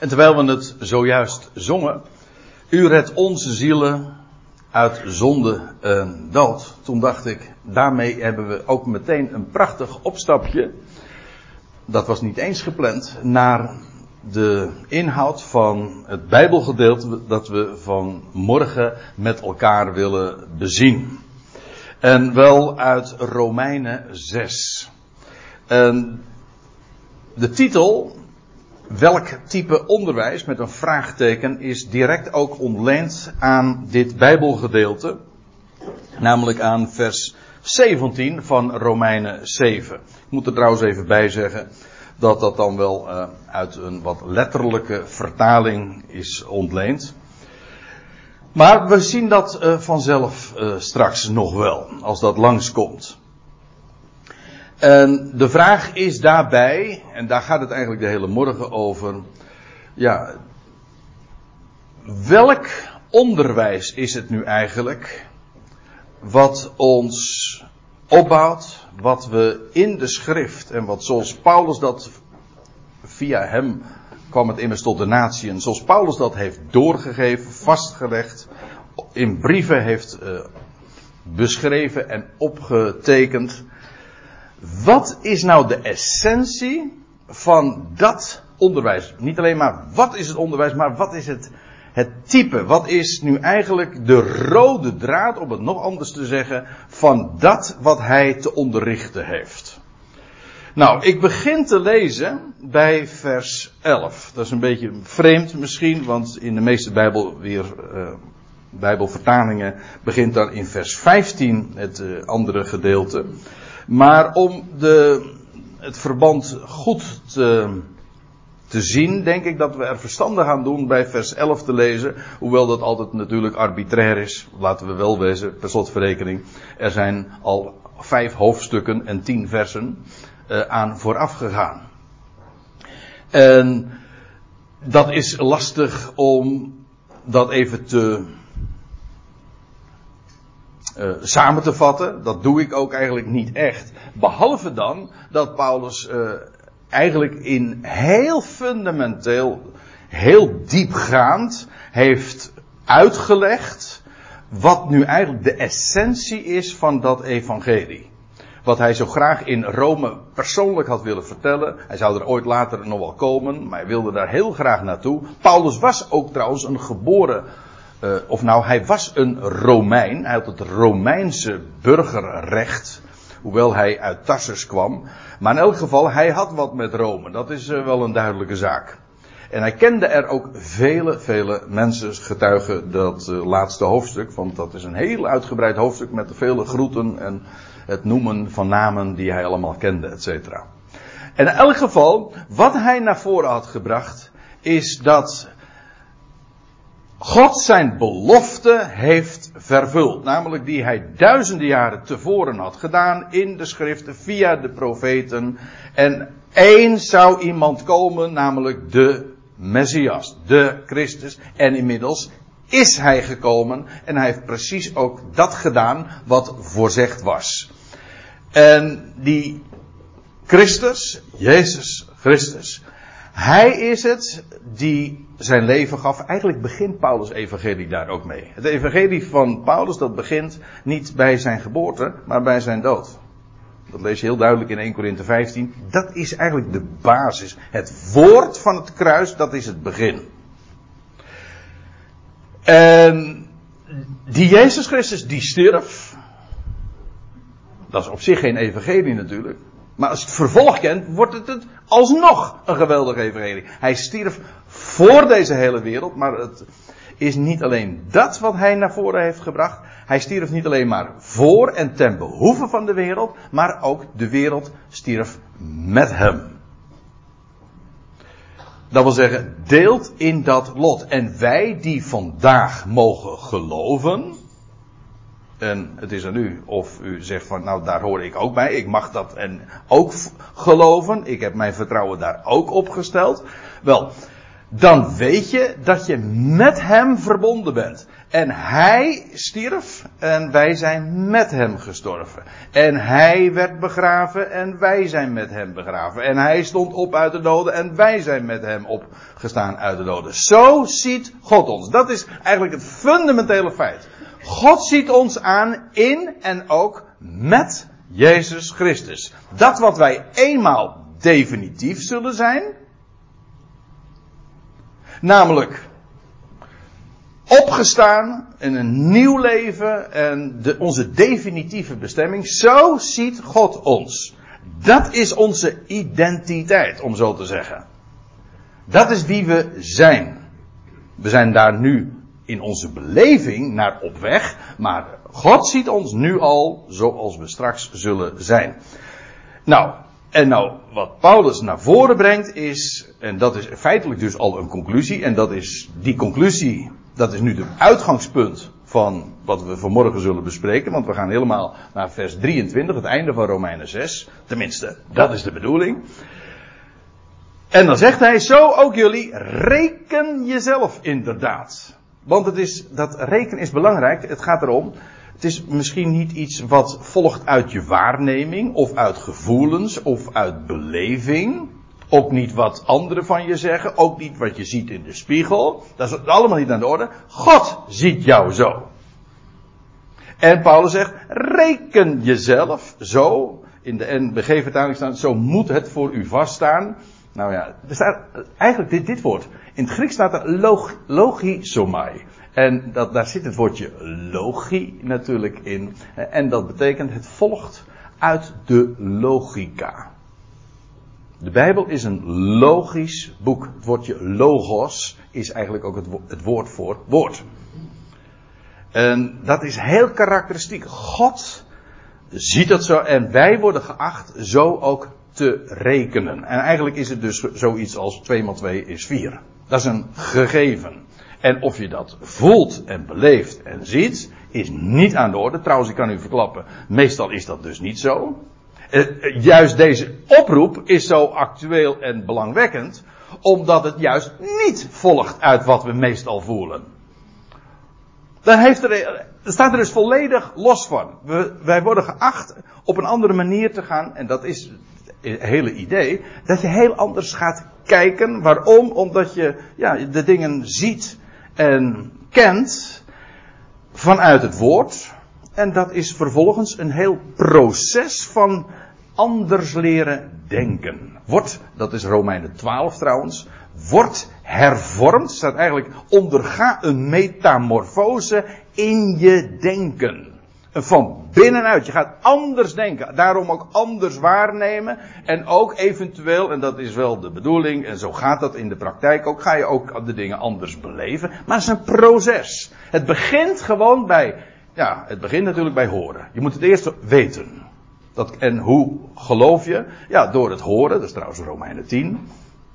En terwijl we het zojuist zongen, u redt onze zielen uit zonde en dood. Toen dacht ik, daarmee hebben we ook meteen een prachtig opstapje. Dat was niet eens gepland, naar de inhoud van het Bijbelgedeelte dat we van morgen met elkaar willen bezien. En wel uit Romeinen 6. En de titel welk type onderwijs met een vraagteken is direct ook ontleend aan dit Bijbelgedeelte. Namelijk aan vers 17 van Romeinen 7. Ik moet er trouwens even bij zeggen dat dat dan wel uh, uit een wat letterlijke vertaling is ontleend. Maar we zien dat uh, vanzelf uh, straks nog wel, als dat langskomt. En de vraag is daarbij, en daar gaat het eigenlijk de hele morgen over, ja, welk onderwijs is het nu eigenlijk wat ons opbouwt, wat we in de schrift en wat zoals Paulus dat via hem kwam het immers tot de natie en zoals Paulus dat heeft doorgegeven, vastgelegd, in brieven heeft uh, beschreven en opgetekend. Wat is nou de essentie van dat onderwijs? Niet alleen maar wat is het onderwijs, maar wat is het, het type? Wat is nu eigenlijk de rode draad, om het nog anders te zeggen, van dat wat hij te onderrichten heeft? Nou, ik begin te lezen bij vers 11. Dat is een beetje vreemd misschien, want in de meeste Bijbel weer, uh, Bijbelvertalingen begint dan in vers 15 het uh, andere gedeelte. Maar om de, het verband goed te, zien, denk ik dat we er verstandig aan doen bij vers 11 te lezen. Hoewel dat altijd natuurlijk arbitrair is, laten we wel wezen, per slotverrekening. Er zijn al vijf hoofdstukken en tien versen uh, aan vooraf gegaan. En dat is lastig om dat even te uh, samen te vatten. Dat doe ik ook eigenlijk niet echt. Behalve dan dat Paulus uh, eigenlijk in heel fundamenteel, heel diepgaand heeft uitgelegd wat nu eigenlijk de essentie is van dat evangelie. Wat hij zo graag in Rome persoonlijk had willen vertellen. Hij zou er ooit later nog wel komen, maar hij wilde daar heel graag naartoe. Paulus was ook trouwens een geboren uh, of nou, hij was een Romein. Hij had het Romeinse burgerrecht. Hoewel hij uit Tarsus kwam. Maar in elk geval, hij had wat met Rome. Dat is uh, wel een duidelijke zaak. En hij kende er ook vele, vele mensen, getuigen dat uh, laatste hoofdstuk. Want dat is een heel uitgebreid hoofdstuk met vele groeten en het noemen van namen die hij allemaal kende, et cetera. En in elk geval, wat hij naar voren had gebracht, is dat God zijn belofte heeft vervuld. Namelijk die hij duizenden jaren tevoren had gedaan in de schriften via de profeten. En één zou iemand komen, namelijk de Messias, de Christus. En inmiddels is hij gekomen en hij heeft precies ook dat gedaan wat voorzegd was. En die Christus, Jezus Christus, hij is het die zijn leven gaf. Eigenlijk begint Paulus' evangelie daar ook mee. Het evangelie van Paulus dat begint niet bij zijn geboorte, maar bij zijn dood. Dat lees je heel duidelijk in 1 Korinthe 15. Dat is eigenlijk de basis. Het woord van het kruis, dat is het begin. En die Jezus Christus die stierf. Dat is op zich geen evangelie natuurlijk. Maar als het vervolg kent, wordt het, het alsnog een geweldige evangelie. Hij stierf voor deze hele wereld, maar het is niet alleen dat wat hij naar voren heeft gebracht. Hij stierf niet alleen maar voor en ten behoeve van de wereld, maar ook de wereld stierf met hem. Dat wil zeggen, deelt in dat lot. En wij die vandaag mogen geloven, en het is aan u of u zegt van nou daar hoor ik ook bij. Ik mag dat en ook geloven. Ik heb mijn vertrouwen daar ook op gesteld. Wel, dan weet je dat je met hem verbonden bent. En hij stierf en wij zijn met hem gestorven. En hij werd begraven en wij zijn met hem begraven. En hij stond op uit de doden en wij zijn met hem opgestaan uit de doden. Zo ziet God ons. Dat is eigenlijk het fundamentele feit. God ziet ons aan in en ook met Jezus Christus. Dat wat wij eenmaal definitief zullen zijn, namelijk opgestaan in een nieuw leven en de, onze definitieve bestemming, zo ziet God ons. Dat is onze identiteit, om zo te zeggen. Dat is wie we zijn. We zijn daar nu in onze beleving naar op weg, maar God ziet ons nu al zoals we straks zullen zijn. Nou, en nou, wat Paulus naar voren brengt is, en dat is feitelijk dus al een conclusie, en dat is die conclusie, dat is nu het uitgangspunt van wat we vanmorgen zullen bespreken, want we gaan helemaal naar vers 23, het einde van Romeinen 6. Tenminste, dat is de bedoeling. En dan zegt hij, zo ook jullie, reken jezelf inderdaad. Want het is, dat rekenen is belangrijk. Het gaat erom, het is misschien niet iets wat volgt uit je waarneming, of uit gevoelens, of uit beleving. Ook niet wat anderen van je zeggen, ook niet wat je ziet in de spiegel. Dat is allemaal niet aan de orde. God ziet jou zo. En Paulus zegt, reken jezelf zo. In de NBG-vertaling staat, zo moet het voor u vaststaan. Nou ja, er staat eigenlijk dit, dit woord. In het Grieks staat er log, logisomai. En dat, daar zit het woordje logie natuurlijk in. En dat betekent het volgt uit de logica. De Bijbel is een logisch boek. Het woordje logos is eigenlijk ook het, het woord voor woord. En dat is heel karakteristiek. God ziet dat zo en wij worden geacht zo ook te rekenen. En eigenlijk is het dus zoiets als 2 x 2 is 4. Dat is een gegeven. En of je dat voelt en beleeft en ziet, is niet aan de orde. Trouwens, ik kan u verklappen, meestal is dat dus niet zo. Eh, eh, juist deze oproep is zo actueel en belangwekkend, omdat het juist niet volgt uit wat we meestal voelen. Dan heeft staat er dus volledig los van. We, wij worden geacht op een andere manier te gaan, en dat is het hele idee, dat je heel anders gaat kijken. Waarom? Omdat je ja, de dingen ziet en kent vanuit het woord. En dat is vervolgens een heel proces van anders leren denken. Wordt, dat is Romeinen 12 trouwens, wordt hervormd, staat eigenlijk onderga een metamorfose in je denken. Van binnenuit. Je gaat anders denken. Daarom ook anders waarnemen. En ook eventueel, en dat is wel de bedoeling, en zo gaat dat in de praktijk ook, ga je ook de dingen anders beleven. Maar het is een proces. Het begint gewoon bij, ja, het begint natuurlijk bij horen. Je moet het eerst weten. Dat, en hoe geloof je? Ja, door het horen. Dat is trouwens Romeinen 10.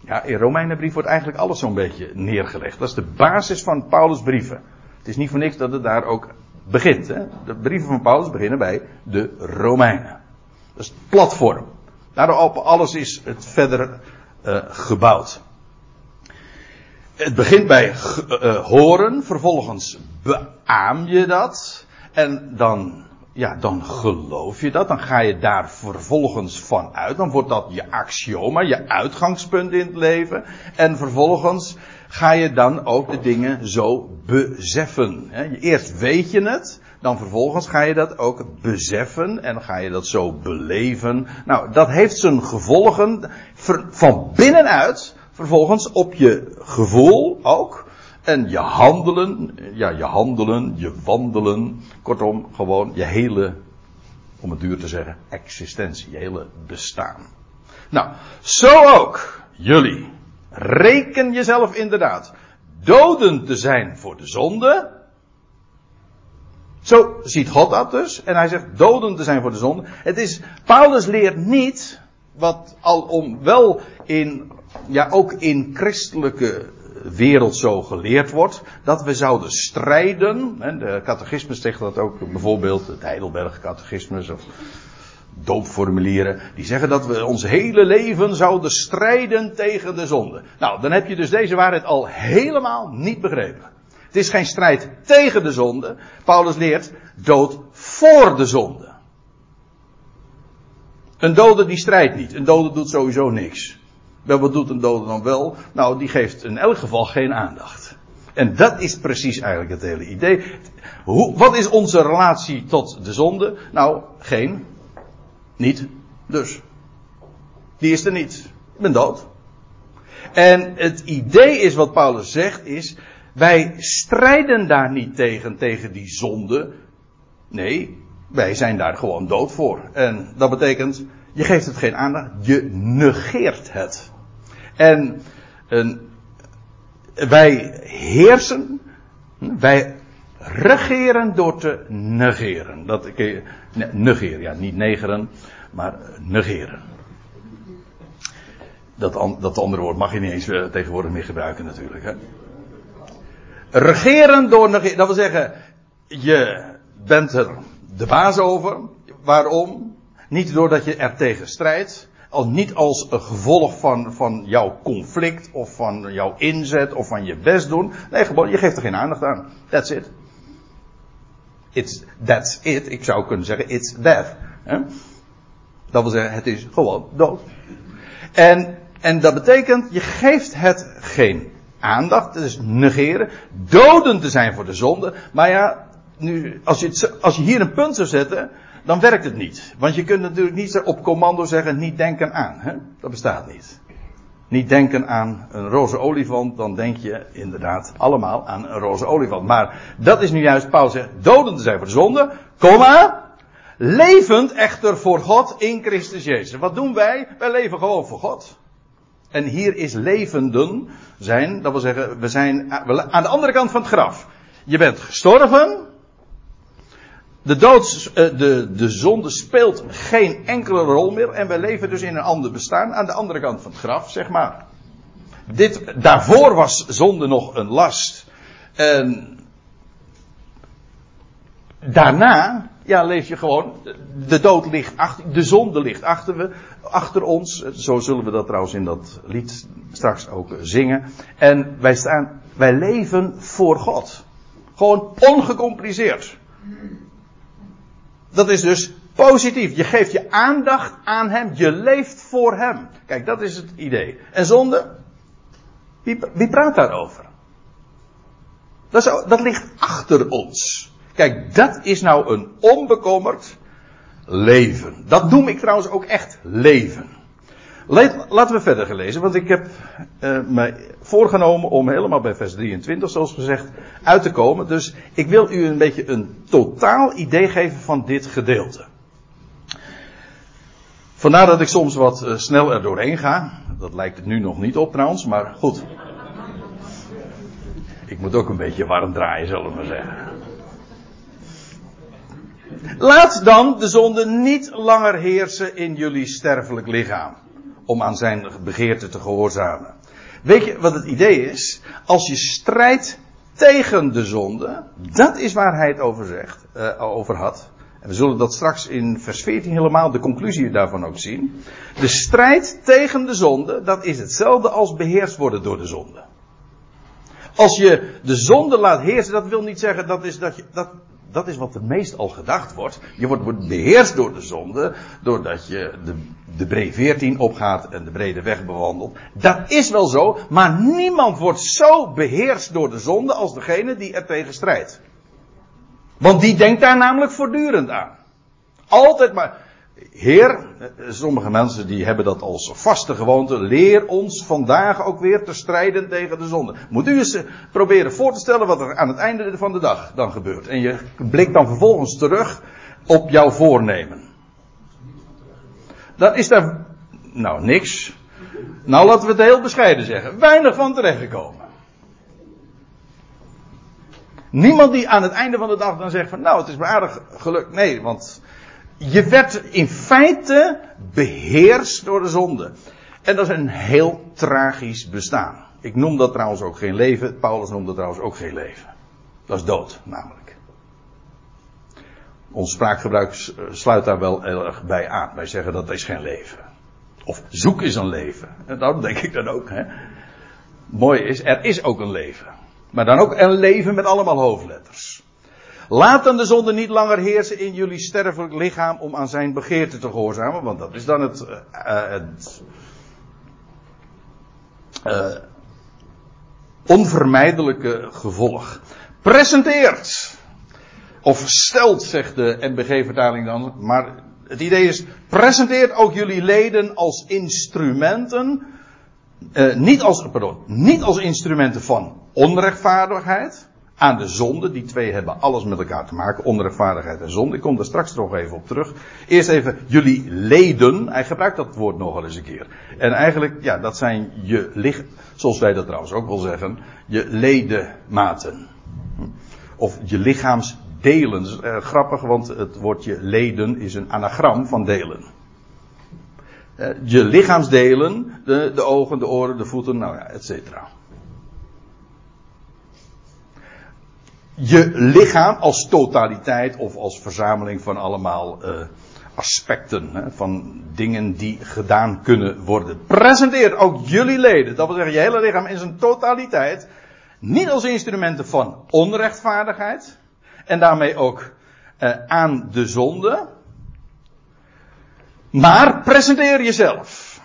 Ja, in Romeinenbrief wordt eigenlijk alles zo'n beetje neergelegd. Dat is de basis van Paulus' brieven. Het is niet voor niks dat het daar ook begint. Hè? De brieven van Paulus beginnen bij de Romeinen. Dat is het platform. Daarop alles is het verder uh, gebouwd. Het begint bij uh, horen, vervolgens beaam je dat. En dan ja, dan geloof je dat. Dan ga je daar vervolgens van uit. Dan wordt dat je axioma, je uitgangspunt in het leven. En vervolgens ga je dan ook de dingen zo beseffen. Eerst weet je het. Dan vervolgens ga je dat ook beseffen. En ga je dat zo beleven. Nou, dat heeft zijn gevolgen van binnenuit. Vervolgens op je gevoel ook. En je handelen, ja, je handelen, je wandelen, kortom, gewoon je hele, om het duur te zeggen, existentie, je hele bestaan. Nou, zo ook jullie. Reken jezelf inderdaad doden te zijn voor de zonde. Zo ziet God dat dus. En hij zegt doden te zijn voor de zonde. Het is, Paulus leert niet, wat al om wel in, ja ook in christelijke wereld zo geleerd wordt, dat we zouden strijden. De catechismus zegt dat ook bijvoorbeeld, het Heidelberg catechismus of doopformulieren, die zeggen dat we ons hele leven zouden strijden tegen de zonde. Nou, dan heb je dus deze waarheid al helemaal niet begrepen. Het is geen strijd tegen de zonde. Paulus leert dood voor de zonde. Een dode die strijdt niet. Een dode doet sowieso niks. Wel, wat doet een dode dan wel? Nou, die geeft in elk geval geen aandacht. En dat is precies eigenlijk het hele idee. Hoe, wat is onze relatie tot de zonde? Nou, geen. Niet. Dus. Die is er niet. Ik ben dood. En het idee is wat Paulus zegt is, wij strijden daar niet tegen, tegen die zonde. Nee, wij zijn daar gewoon dood voor. En dat betekent, je geeft het geen aandacht, je negeert het. En, en wij heersen, wij regeren door te negeren. Dat, negeren, ja, niet negeren, maar negeren. Dat, dat andere woord mag je niet eens eh, tegenwoordig meer gebruiken natuurlijk. Hè? Regeren door negeren, dat wil zeggen, je bent er de baas over. Waarom? Niet doordat je er tegen strijdt. Al niet als een gevolg van, van jouw conflict of van jouw inzet of van je best doen. Nee, gewoon, je geeft er geen aandacht aan. That's it. It's, that's it. Ik zou kunnen zeggen, it's death. Dat wil zeggen, het is gewoon dood. En, en dat betekent, je geeft het geen aandacht, dat is negeren. Doden te zijn voor de zonde. Maar ja, nu, als je, als je hier een punt zou zetten, dan werkt het niet. Want je kunt natuurlijk niet op commando zeggen, niet denken aan. Hè? Dat bestaat niet. Niet denken aan een roze olifant, dan denk je inderdaad allemaal aan een roze olifant. Maar dat is nu juist, Paulus zegt, doden te zijn voor de zonde, komma, levend echter voor God in Christus Jezus. Wat doen wij? Wij leven gewoon voor God. En hier is levenden zijn, dat wil zeggen, we zijn aan de andere kant van het graf. Je bent gestorven, de, dood, eh, de, de zonde speelt geen enkele rol meer en wij leven dus in een ander bestaan aan de andere kant van het graf, zeg maar. Dit, daarvoor was zonde nog een last. En daarna, ja, leef je gewoon, de dood ligt achter, de zonde ligt achter, we, achter ons. Zo zullen we dat trouwens in dat lied straks ook zingen. En wij staan, wij leven voor God. Gewoon ongecompliceerd. Dat is dus positief. Je geeft je aandacht aan Hem. Je leeft voor Hem. Kijk, dat is het idee. En zonde? Wie, wie praat daarover? Dat, is, dat ligt achter ons. Kijk, dat is nou een onbekommerd leven. Dat noem ik trouwens ook echt leven. Laten we verder gelezen, want ik heb uh, mij voorgenomen om helemaal bij vers 23, zoals gezegd, uit te komen. Dus ik wil u een beetje een totaal idee geven van dit gedeelte. Vandaar dat ik soms wat uh, snel er doorheen ga. Dat lijkt het nu nog niet op trouwens, maar goed. Ik moet ook een beetje warm draaien, zullen we maar zeggen. Laat dan de zonde niet langer heersen in jullie sterfelijk lichaam om aan zijn begeerte te gehoorzamen. Weet je wat het idee is? Als je strijdt tegen de zonde, dat is waar hij het over, zegt, uh, over had. En we zullen dat straks in vers 14 helemaal de conclusie daarvan ook zien. De strijd tegen de zonde, dat is hetzelfde als beheerst worden door de zonde. Als je de zonde laat heersen, dat wil niet zeggen dat, is dat, je, dat, dat is wat er meest al gedacht wordt. Je wordt beheerst door de zonde, doordat je de, de brede 14 opgaat en de brede weg bewandelt. Dat is wel zo, maar niemand wordt zo beheerst door de zonde als degene die er tegen strijdt. Want die denkt daar namelijk voortdurend aan. Altijd maar. Heer, sommige mensen die hebben dat als vaste gewoonte. Leer ons vandaag ook weer te strijden tegen de zonde. Moet u eens eh, proberen voor te stellen wat er aan het einde van de dag dan gebeurt. En je blikt dan vervolgens terug op jouw voornemen. Dan is daar, nou niks. Nou laten we het heel bescheiden zeggen. Weinig van terechtgekomen. Niemand die aan het einde van de dag dan zegt van nou het is me aardig gelukt. Nee, want je werd in feite beheerst door de zonde. En dat is een heel tragisch bestaan. Ik noem dat trouwens ook geen leven. Paulus noemde dat trouwens ook geen leven. Dat is dood, namelijk. Ons spraakgebruik sluit daar wel erg bij aan. Wij zeggen dat is geen leven. Of zoek is een leven. En dat denk ik dan ook. Hè. Mooi is, er is ook een leven. Maar dan ook een leven met allemaal hoofdletters. Laat dan de zonde niet langer heersen in jullie sterfelijk lichaam om aan zijn begeerte te gehoorzamen. Want dat is dan het, uh, het uh, onvermijdelijke gevolg. Presenteert. Of stelt, zegt de NBG-vertaling dan. Maar het idee is, presenteert ook jullie leden als instrumenten. Uh, niet, als, pardon, niet als instrumenten van onrechtvaardigheid aan de zonde. Die twee hebben alles met elkaar te maken. Onrechtvaardigheid en zonde. Ik kom daar straks nog even op terug. Eerst even jullie leden. Hij gebruikt dat woord nog wel eens een keer. En eigenlijk, ja, dat zijn je lichaam. Zoals wij dat trouwens ook wel zeggen. Je ledematen. Of je lichaamsdelen. Erg grappig, want het woordje leden is een anagram van delen. Eh, je lichaamsdelen, de, de ogen, de oren, de voeten, nou ja, et cetera. Je lichaam als totaliteit of als verzameling van allemaal uh, aspecten, hè, van dingen die gedaan kunnen worden. Presenteer ook jullie leden, dat wil zeggen je hele lichaam in zijn totaliteit, niet als instrumenten van onrechtvaardigheid en daarmee ook uh, aan de zonde, maar presenteer jezelf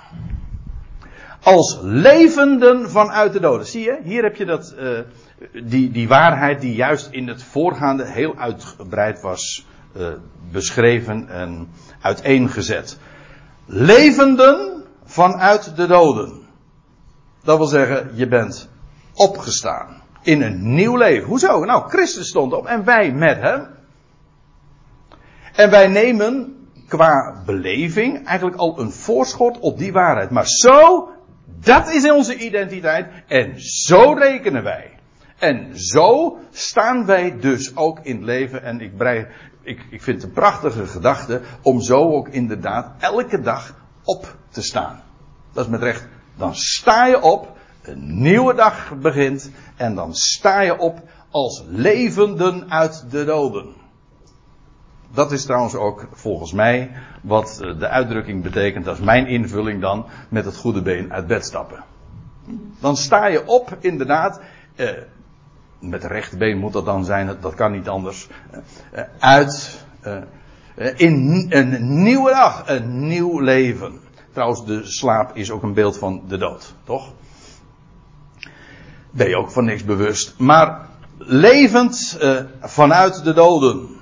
als levenden vanuit de doden. Zie je, hier heb je dat. Uh, die, die waarheid die juist in het voorgaande heel uitgebreid was uh, beschreven en uiteengezet. Levenden vanuit de doden. Dat wil zeggen, je bent opgestaan. In een nieuw leven. Hoezo? Nou, Christus stond op en wij met hem. En wij nemen qua beleving eigenlijk al een voorschot op die waarheid. Maar zo, dat is onze identiteit en zo rekenen wij. En zo staan wij dus ook in leven. En ik, brei, ik, ik vind het een prachtige gedachte om zo ook inderdaad elke dag op te staan. Dat is met recht. Dan sta je op, een nieuwe dag begint en dan sta je op als levenden uit de doden. Dat is trouwens ook volgens mij wat eh, de uitdrukking betekent, is mijn invulling dan, met het goede been uit bed stappen. Dan sta je op, inderdaad, eh, met rechterbeen moet dat dan zijn, dat kan niet anders. Eh, uit eh, in een nieuwe dag, een nieuw leven. Trouwens, de slaap is ook een beeld van de dood, toch? Ben je ook van niks bewust. Maar levend vanuit de doden.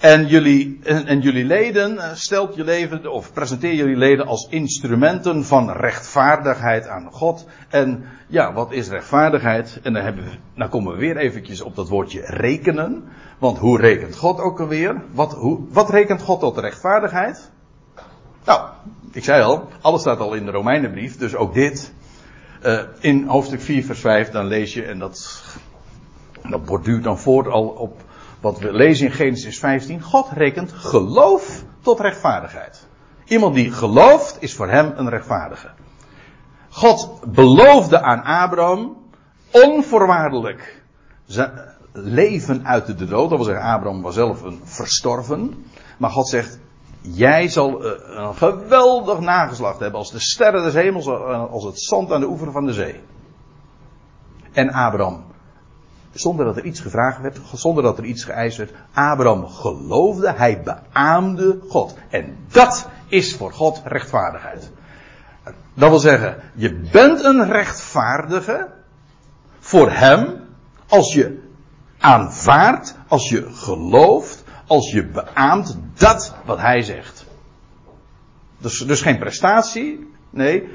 En jullie, en, jullie leden, eh, stelt je leven, of presenteer jullie leden als instrumenten van rechtvaardigheid aan God. En ja, wat is rechtvaardigheid? En dan, hebben we, dan komen we weer eventjes op dat woordje rekenen. Want hoe rekent God ook alweer? Wat, hoe, wat rekent God tot rechtvaardigheid? Nou, ik zei al, alles staat al in de Romeinenbrief, dus ook dit. Uh, in hoofdstuk 4, vers 5, dan lees je, en dat, dat borduurt dan voort al op wat we lezen in Genesis 15. God rekent geloof tot rechtvaardigheid. Iemand die gelooft is voor hem een rechtvaardige. God beloofde aan Abraham onvoorwaardelijk leven uit de dood. Dat wil zeggen, Abraham was zelf een verstorven. Maar God zegt, jij zal eh, een geweldig nageslacht hebben als de sterren des hemels, eh, als het zand aan de oever van de zee. En Abraham zonder dat er iets gevraagd werd, zonder dat er iets geëist werd. Abraham geloofde, hij beaamde God. En dat is voor God rechtvaardigheid. Dat wil zeggen, je bent een rechtvaardige voor hem als je aanvaardt, als je gelooft, als je beaamt dat wat hij zegt. Dus, dus geen prestatie, nee,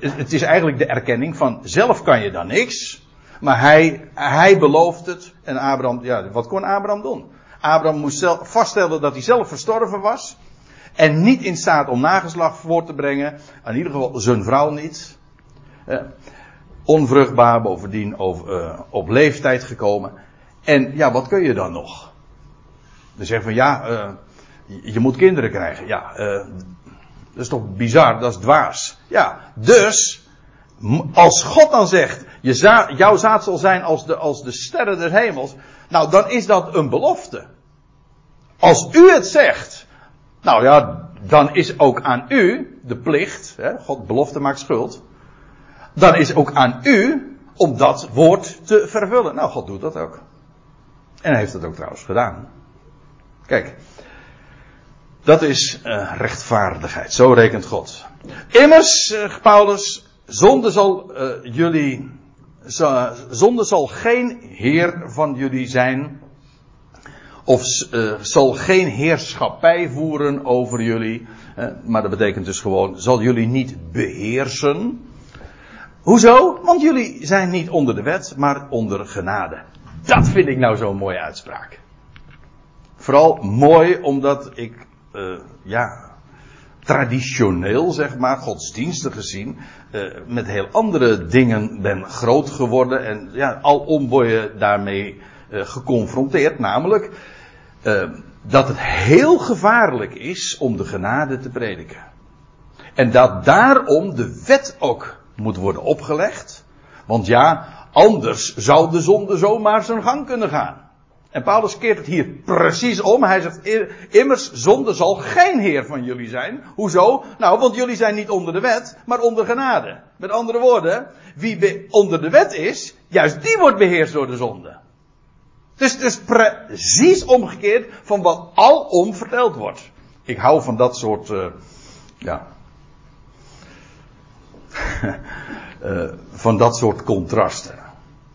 het is eigenlijk de erkenning van zelf kan je dan niks. Maar hij, hij belooft het. En Abraham, ja, wat kon Abraham doen? Abraham moest zelf, vaststellen dat hij zelf verstorven was. En niet in staat om nageslag voor te brengen. In ieder geval zijn vrouw niet. Eh, onvruchtbaar, bovendien over, uh, op leeftijd gekomen. En ja, wat kun je dan nog? Dan zeggen van ja, uh, je moet kinderen krijgen. Ja, dat is toch bizar, dat is dwaas. Ja, dus als God dan zegt, jouw zaad zal zijn als de, als de sterren des hemels, nou dan is dat een belofte. Als u het zegt, nou ja, dan is ook aan u de plicht, hè, God belofte maakt schuld, dan is ook aan u om dat woord te vervullen. Nou, God doet dat ook. En hij heeft dat ook trouwens gedaan. Kijk, dat is uh, rechtvaardigheid. Zo rekent God. Immers, uh, Paulus, zonde zal uh, jullie, zonde zal geen heer van jullie zijn, of zal geen heerschappij voeren over jullie. maar dat betekent dus gewoon, zal jullie niet beheersen. Hoezo? Want jullie zijn niet onder de wet, maar onder genade. Dat vind ik nou zo'n mooie uitspraak. Vooral mooi omdat ik, uh, ja, traditioneel zeg maar, godsdienstig gezien, uh, met heel andere dingen ben groot geworden en ja, alom word je daarmee uh, geconfronteerd. Namelijk dat het heel gevaarlijk is om de genade te prediken. En dat daarom de wet ook moet worden opgelegd. Want ja, anders zou de zonde zomaar zijn gang kunnen gaan. En Paulus keert het hier precies om. Hij zegt, immers, zonde zal geen heer van jullie zijn. Hoezo? Nou, want jullie zijn niet onder de wet, maar onder genade. Met andere woorden, wie onder de wet is, juist die wordt beheerst door de zonde. Dus het is precies omgekeerd van wat alom verteld wordt. Ik hou van dat soort, uh, ja, uh, van dat soort contrasten.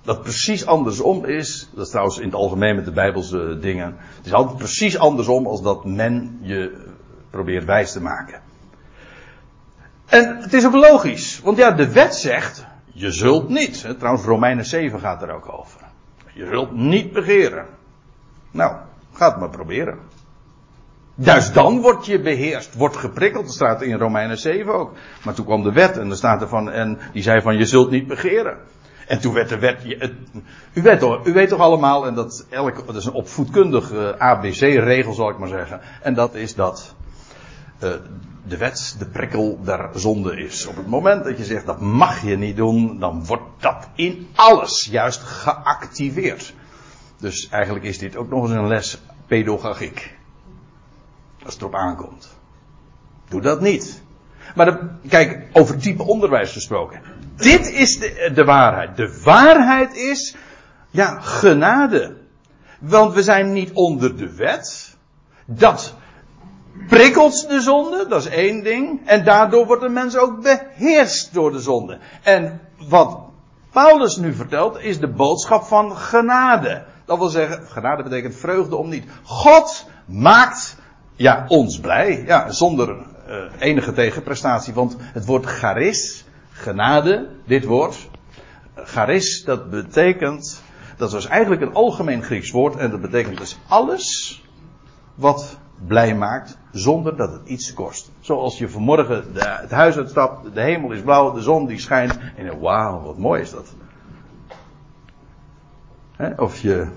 Dat precies andersom is, dat is trouwens in het algemeen met de Bijbelse dingen. Het is altijd precies andersom als dat men je probeert wijs te maken. En het is ook logisch, want ja, de wet zegt, je zult niet. Hè, trouwens, Romeinen 7 gaat er ook over. Je zult niet begeren. Nou, ga het maar proberen. Juist dan word je beheerst, wordt geprikkeld. Dat staat in Romeinen 7 ook. Maar toen kwam de wet en er staat er van, en die zei van je zult niet begeren. En toen werd de wet, u, weet toch, u weet toch allemaal, en dat, elk, dat is een opvoedkundig uh, ABC-regel zal ik maar zeggen. En dat is dat uh, de wet de prikkel der zonde is. Op het moment dat je zegt dat mag je niet doen, dan wordt dat in alles juist geactiveerd. Dus eigenlijk is dit ook nog eens een les pedagogiek. Als het erop aankomt. Doe dat niet. Maar de, kijk, over type onderwijs gesproken. Dit is de, de waarheid. De waarheid is, ja, genade. Want we zijn niet onder de wet. Dat prikkelt de zonde, dat is één ding. En daardoor wordt de mens ook beheerst door de zonde. En wat Paulus nu vertelt, is de boodschap van genade. Dat wil zeggen, genade betekent vreugde om niet. God maakt ja, ons blij. Ja, zonder uh, enige tegenprestatie. Want het woord charis, genade, dit woord. Charis, dat betekent. Dat was eigenlijk een algemeen Grieks woord. En dat betekent dus alles wat blij maakt. Zonder dat het iets kost. Zoals je vanmorgen de, het huis uitstapt. De hemel is blauw. De zon die schijnt. En wauw, wat mooi is dat. of je.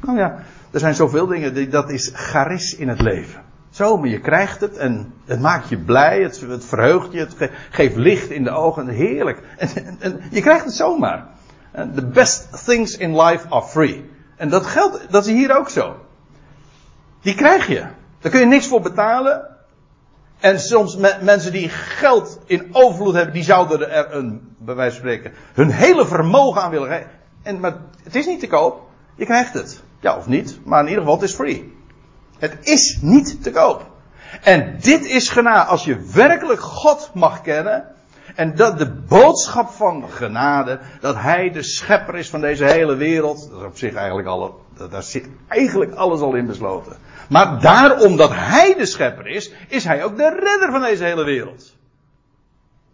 Nou ja, er zijn zoveel dingen. Dat is charis in het leven. Zo, maar je krijgt het en het maakt je blij, het, verheugt je, het geeft licht in de ogen, heerlijk. En je krijgt het zomaar. The best things in life are free. En dat geldt, dat is hier ook zo. Die krijg je. Daar kun je niks voor betalen. En soms mensen die geld in overvloed hebben, die zouden er een, bij wijze van spreken, hun hele vermogen aan willen geven. En, maar het is niet te koop. Je krijgt het. Ja, of niet. Maar in ieder geval, het is free. Het is niet te koop. En dit is genade. Als je werkelijk God mag kennen. En dat de boodschap van genade. Dat hij de schepper is van deze hele wereld. Dat is op zich eigenlijk al. Daar zit eigenlijk alles al in besloten. Maar daarom dat hij de schepper is. Is hij ook de redder van deze hele wereld.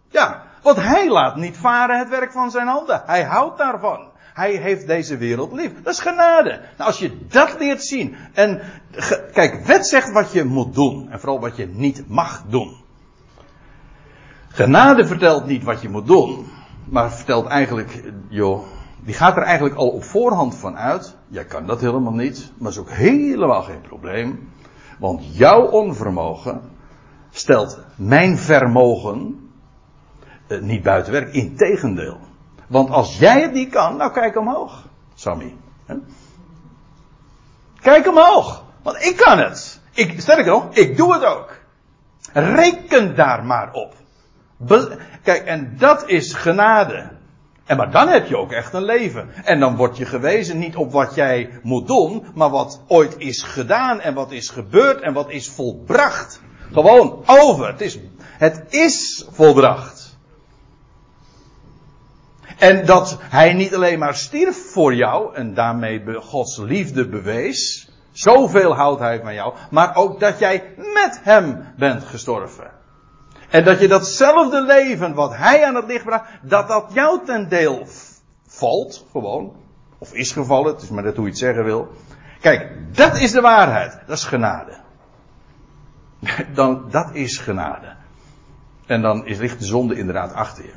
Ja, want hij laat niet varen het werk van zijn handen. Hij houdt daarvan. Hij heeft deze wereld lief. Dat is genade. Nou, als je dat leert zien. En kijk, wet zegt wat je moet doen. En vooral wat je niet mag doen. Genade vertelt niet wat je moet doen. Maar vertelt eigenlijk, joh, die gaat er eigenlijk al op voorhand van uit. Jij kan dat helemaal niet. Maar is ook helemaal geen probleem. Want jouw onvermogen stelt mijn vermogen eh, niet buiten werk. Integendeel. Want als jij het niet kan, nou kijk omhoog, Sammy. Kijk omhoog. Want ik kan het. Ik, sterker nog, ik doe het ook. Reken daar maar op. Kijk, en dat is genade. En maar dan heb je ook echt een leven. En dan word je gewezen niet op wat jij moet doen, maar wat ooit is gedaan en wat is gebeurd en wat is volbracht. Gewoon over. Het is, het is volbracht. En dat hij niet alleen maar stierf voor jou en daarmee Gods liefde bewees. Zoveel houdt hij van jou. Maar ook dat jij met hem bent gestorven. En dat je datzelfde leven wat hij aan het licht bracht, dat dat jou ten deel valt, gewoon. Of is gevallen, het is maar net hoe je het zeggen wil. Kijk, dat is de waarheid. Dat is genade. Dan, dat is genade. En dan is, ligt de zonde inderdaad achter je.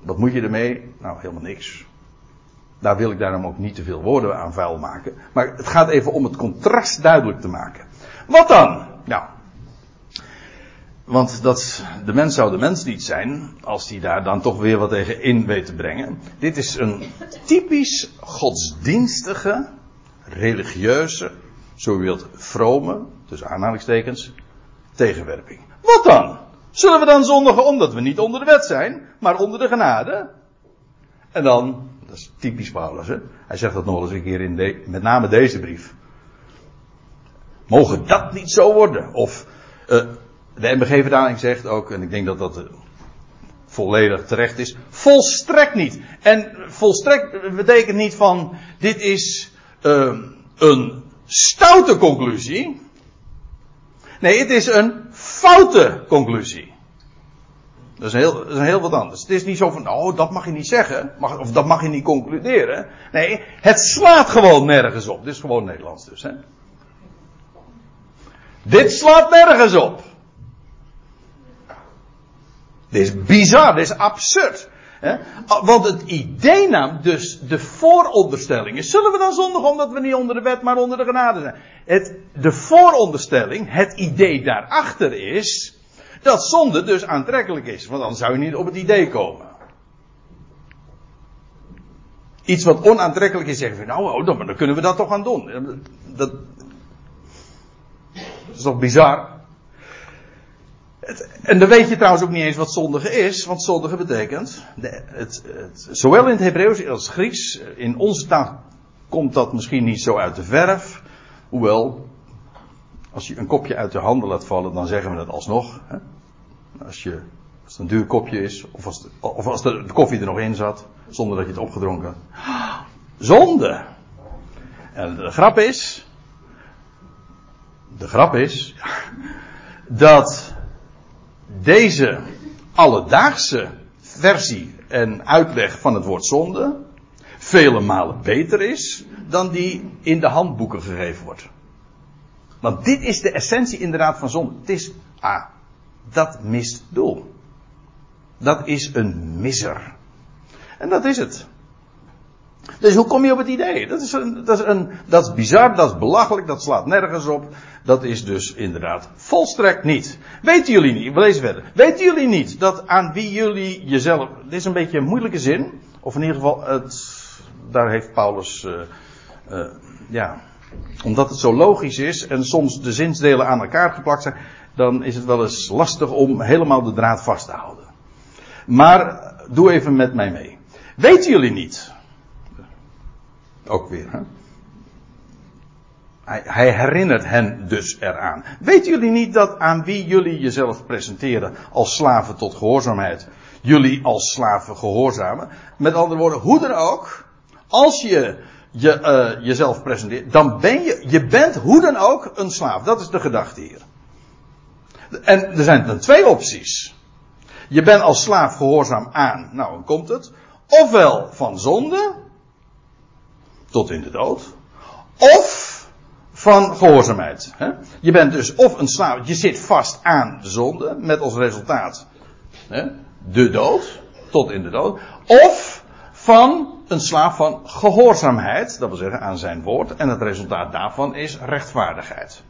Wat moet je ermee? Nou, helemaal niks. Daar wil ik daarom ook niet te veel woorden aan vuil maken. Maar het gaat even om het contrast duidelijk te maken. Wat dan? Nou, want dat, de mens zou de mens niet zijn als hij daar dan toch weer wat tegen in weet te brengen. Dit is een typisch godsdienstige, religieuze, zo u wilt vrome, tussen aanhalingstekens, tegenwerping. Wat dan? Zullen we dan zondigen omdat we niet onder de wet zijn, maar onder de genade? En dan, dat is typisch Paulus, hè? hij zegt dat nog eens een keer in de, met name deze brief. Mogen dat niet zo worden? Of uh, de MBG-vertaling zegt ook, en ik denk dat dat eh, volledig terecht is, volstrekt niet. En volstrekt betekent niet van, dit is uh, een stoute conclusie. Nee, het is een foute conclusie. Dat is, heel, dat is heel wat anders. Het is niet zo van, oh, dat mag je niet zeggen, mag, of dat mag je niet concluderen. Nee, het slaat gewoon nergens op. Dit is gewoon Nederlands dus, hè. Dit slaat nergens op. Dit is bizar, dit is absurd. Hè? Want het idee nam dus de vooronderstelling is. Zullen we dan zondigen omdat we niet onder de wet, maar onder de genade zijn? Het, de vooronderstelling, het idee daarachter is. dat zonde dus aantrekkelijk is. Want dan zou je niet op het idee komen. Iets wat onaantrekkelijk is, zeggen we nou, oh, dan, dan kunnen we dat toch gaan doen. Dat, dat is toch bizar? En dan weet je trouwens ook niet eens wat zondige is, want zondige betekent, de, het, zowel in het Hebreeuws als Grieks, in onze taal komt dat misschien niet zo uit de verf, hoewel, als je een kopje uit de handen laat vallen, dan zeggen we het alsnog. Hè? Als, je, als het een duur kopje is, of als, de, of als de, de, koffie er nog in zat, zonder dat je het opgedronken had. Zonde! En de grap is, de grap is, dat deze alledaagse versie en uitleg van het woord zonde vele malen beter is dan die in de handboeken gegeven wordt. Want dit is de essentie inderdaad van zonde. Het is, ah, dat mist doel. Dat is een misser. En dat is het. Dus hoe kom je op het idee? Dat is, een, dat, is een, dat is bizar, dat is belachelijk, dat slaat nergens op. Dat is dus inderdaad volstrekt niet. Weten jullie niet, we lezen verder. Weten jullie niet dat aan wie jullie jezelf. Dit is een beetje een moeilijke zin. Of in ieder geval, het, daar heeft Paulus. Uh, uh, ja. Omdat het zo logisch is en soms de zinsdelen aan elkaar geplakt zijn. Dan is het wel eens lastig om helemaal de draad vast te houden. Maar doe even met mij mee. Weten jullie niet ook weer. Hè? Hij, hij, herinnert hen dus eraan. Weten jullie niet dat aan wie jullie jezelf presenteren als slaven tot gehoorzaamheid, jullie als slaven gehoorzamen? Met andere woorden, hoe dan ook, als je, je uh, jezelf presenteert, dan ben je, je bent hoe dan ook een slaaf. Dat is de gedachte hier. En er zijn dan twee opties. Je bent als slaaf gehoorzaam aan, nou, dan komt het. Ofwel van zonde, tot in de dood. Of van gehoorzaamheid. Hè? Je bent dus of een slaaf, je zit vast aan de zonde, met als resultaat hè, de dood, tot in de dood. Of van een slaaf van gehoorzaamheid, dat wil zeggen aan zijn woord, en het resultaat daarvan is rechtvaardigheid.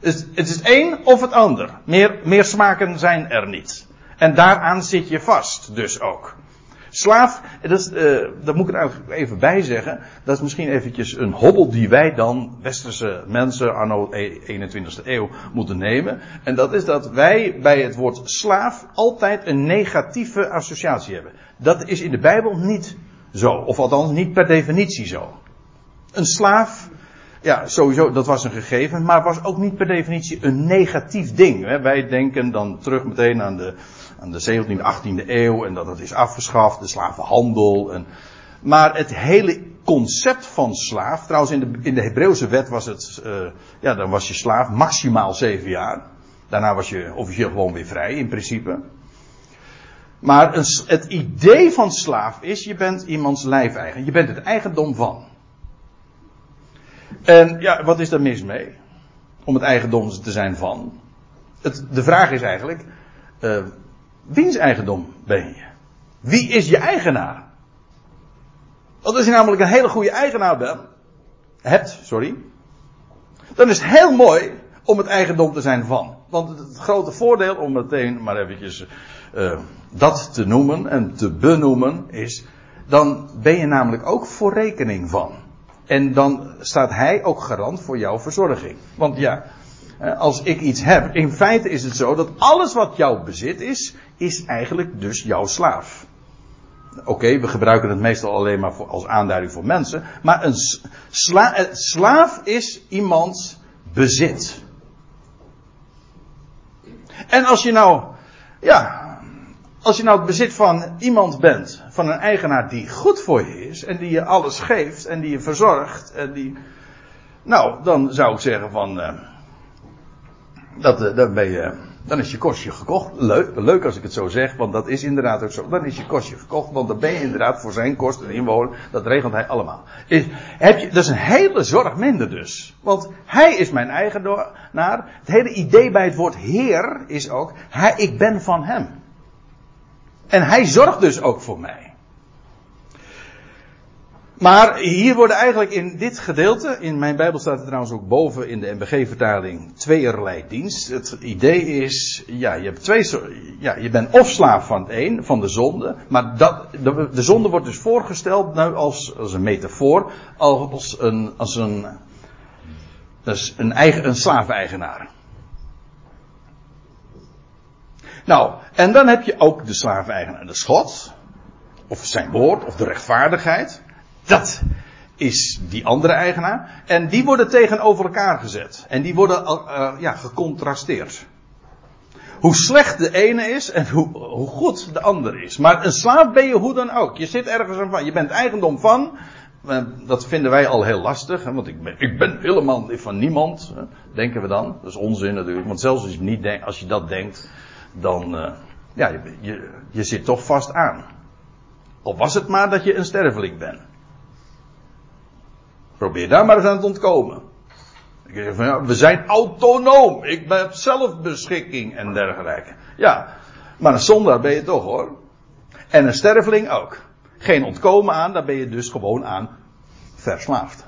Het, het is het een of het ander. Meer, meer smaken zijn er niet. En daaraan zit je vast, dus ook. Slaaf, dat, uh, dat moet ik er eigenlijk even bij zeggen. Dat is misschien eventjes een hobbel die wij dan, westerse mensen, anno 21ste e- eeuw, moeten nemen. En dat is dat wij bij het woord slaaf altijd een negatieve associatie hebben. Dat is in de Bijbel niet zo. Of althans niet per definitie zo. Een slaaf, ja, sowieso, dat was een gegeven, maar was ook niet per definitie een negatief ding. Wij denken dan terug meteen aan de, de 17e, 18e eeuw en dat het is afgeschaft, de slavenhandel. En, maar het hele concept van slaaf, trouwens in de, in de Hebreeuwse wet was het, uh, ja, dan was je slaaf maximaal zeven jaar. Daarna was je officieel gewoon weer vrij in principe. Maar een, het idee van slaaf is, je bent iemands lijfeigen. Je bent het eigendom van. En ja, wat is daar mis mee? Om het eigendom te zijn van. Het, de vraag is eigenlijk, uh, wiens eigendom ben je? Wie is je eigenaar? Want als je namelijk een hele goede eigenaar bent, hebt, sorry, dan is het heel mooi om het eigendom te zijn van. Want het grote voordeel, om meteen maar eventjes uh, dat te noemen en te benoemen, is, dan ben je namelijk ook voor rekening van. En dan staat hij ook garant voor jouw verzorging. Want ja, als ik iets heb, in feite is het zo dat alles wat jouw bezit is, is eigenlijk dus jouw slaaf. Oké, we gebruiken het meestal alleen maar voor, als aanduiding voor mensen. Maar een sla, slaaf is iemands bezit. En als je nou, ja, als je nou het bezit van iemand bent, van een eigenaar die goed voor je is en die je alles geeft en die je verzorgt en die, nou, dan zou ik zeggen van, uh, dat, uh, dan ben je, dan is je kostje gekocht. Leuk, leuk als ik het zo zeg, want dat is inderdaad ook zo. Dan is je kostje gekocht, want dan ben je inderdaad voor zijn kosten inwonen. Dat regelt hij allemaal. Is, heb je, dat is een hele zorg minder dus. Want hij is mijn eigenaar. Het hele idee bij het woord heer is ook, hij, ik ben van hem. En hij zorgt dus ook voor mij. Maar hier worden eigenlijk in dit gedeelte, in mijn Bijbel staat het trouwens ook boven in de MBG-vertaling, tweeërlei dienst. Het idee is, ja, je hebt twee, ja, je bent of slaaf van het een, van de zonde, maar dat, de, de zonde wordt dus voorgesteld nu als, als een metafoor, als een, als een, dus een, eigen, een slaafeigenaar. Nou, en dan heb je ook de slaven-eigenaar, de schot, of zijn woord, of de rechtvaardigheid. Dat is die andere eigenaar. En die worden tegenover elkaar gezet. En die worden uh, ja, gecontrasteerd. Hoe slecht de ene is en hoe, hoe goed de ander is. Maar een slaaf ben je hoe dan ook. Je zit ergens aan van. Je bent eigendom van. Dat vinden wij al heel lastig. Hè, want ik ben, ik ben helemaal van niemand. Denken we dan. Dat is onzin natuurlijk. Want zelfs als je, niet als je dat denkt dan, uh, ja, je, je, je, zit toch vast aan. Of was het maar dat je een sterveling bent. Probeer daar maar eens aan te ontkomen. Ik zeg van, ja, we zijn autonoom. Ik heb zelfbeschikking en dergelijke. Ja, maar een zondaar ben je toch hoor. En een sterveling ook. Geen ontkomen aan, daar ben je dus gewoon aan verslaafd.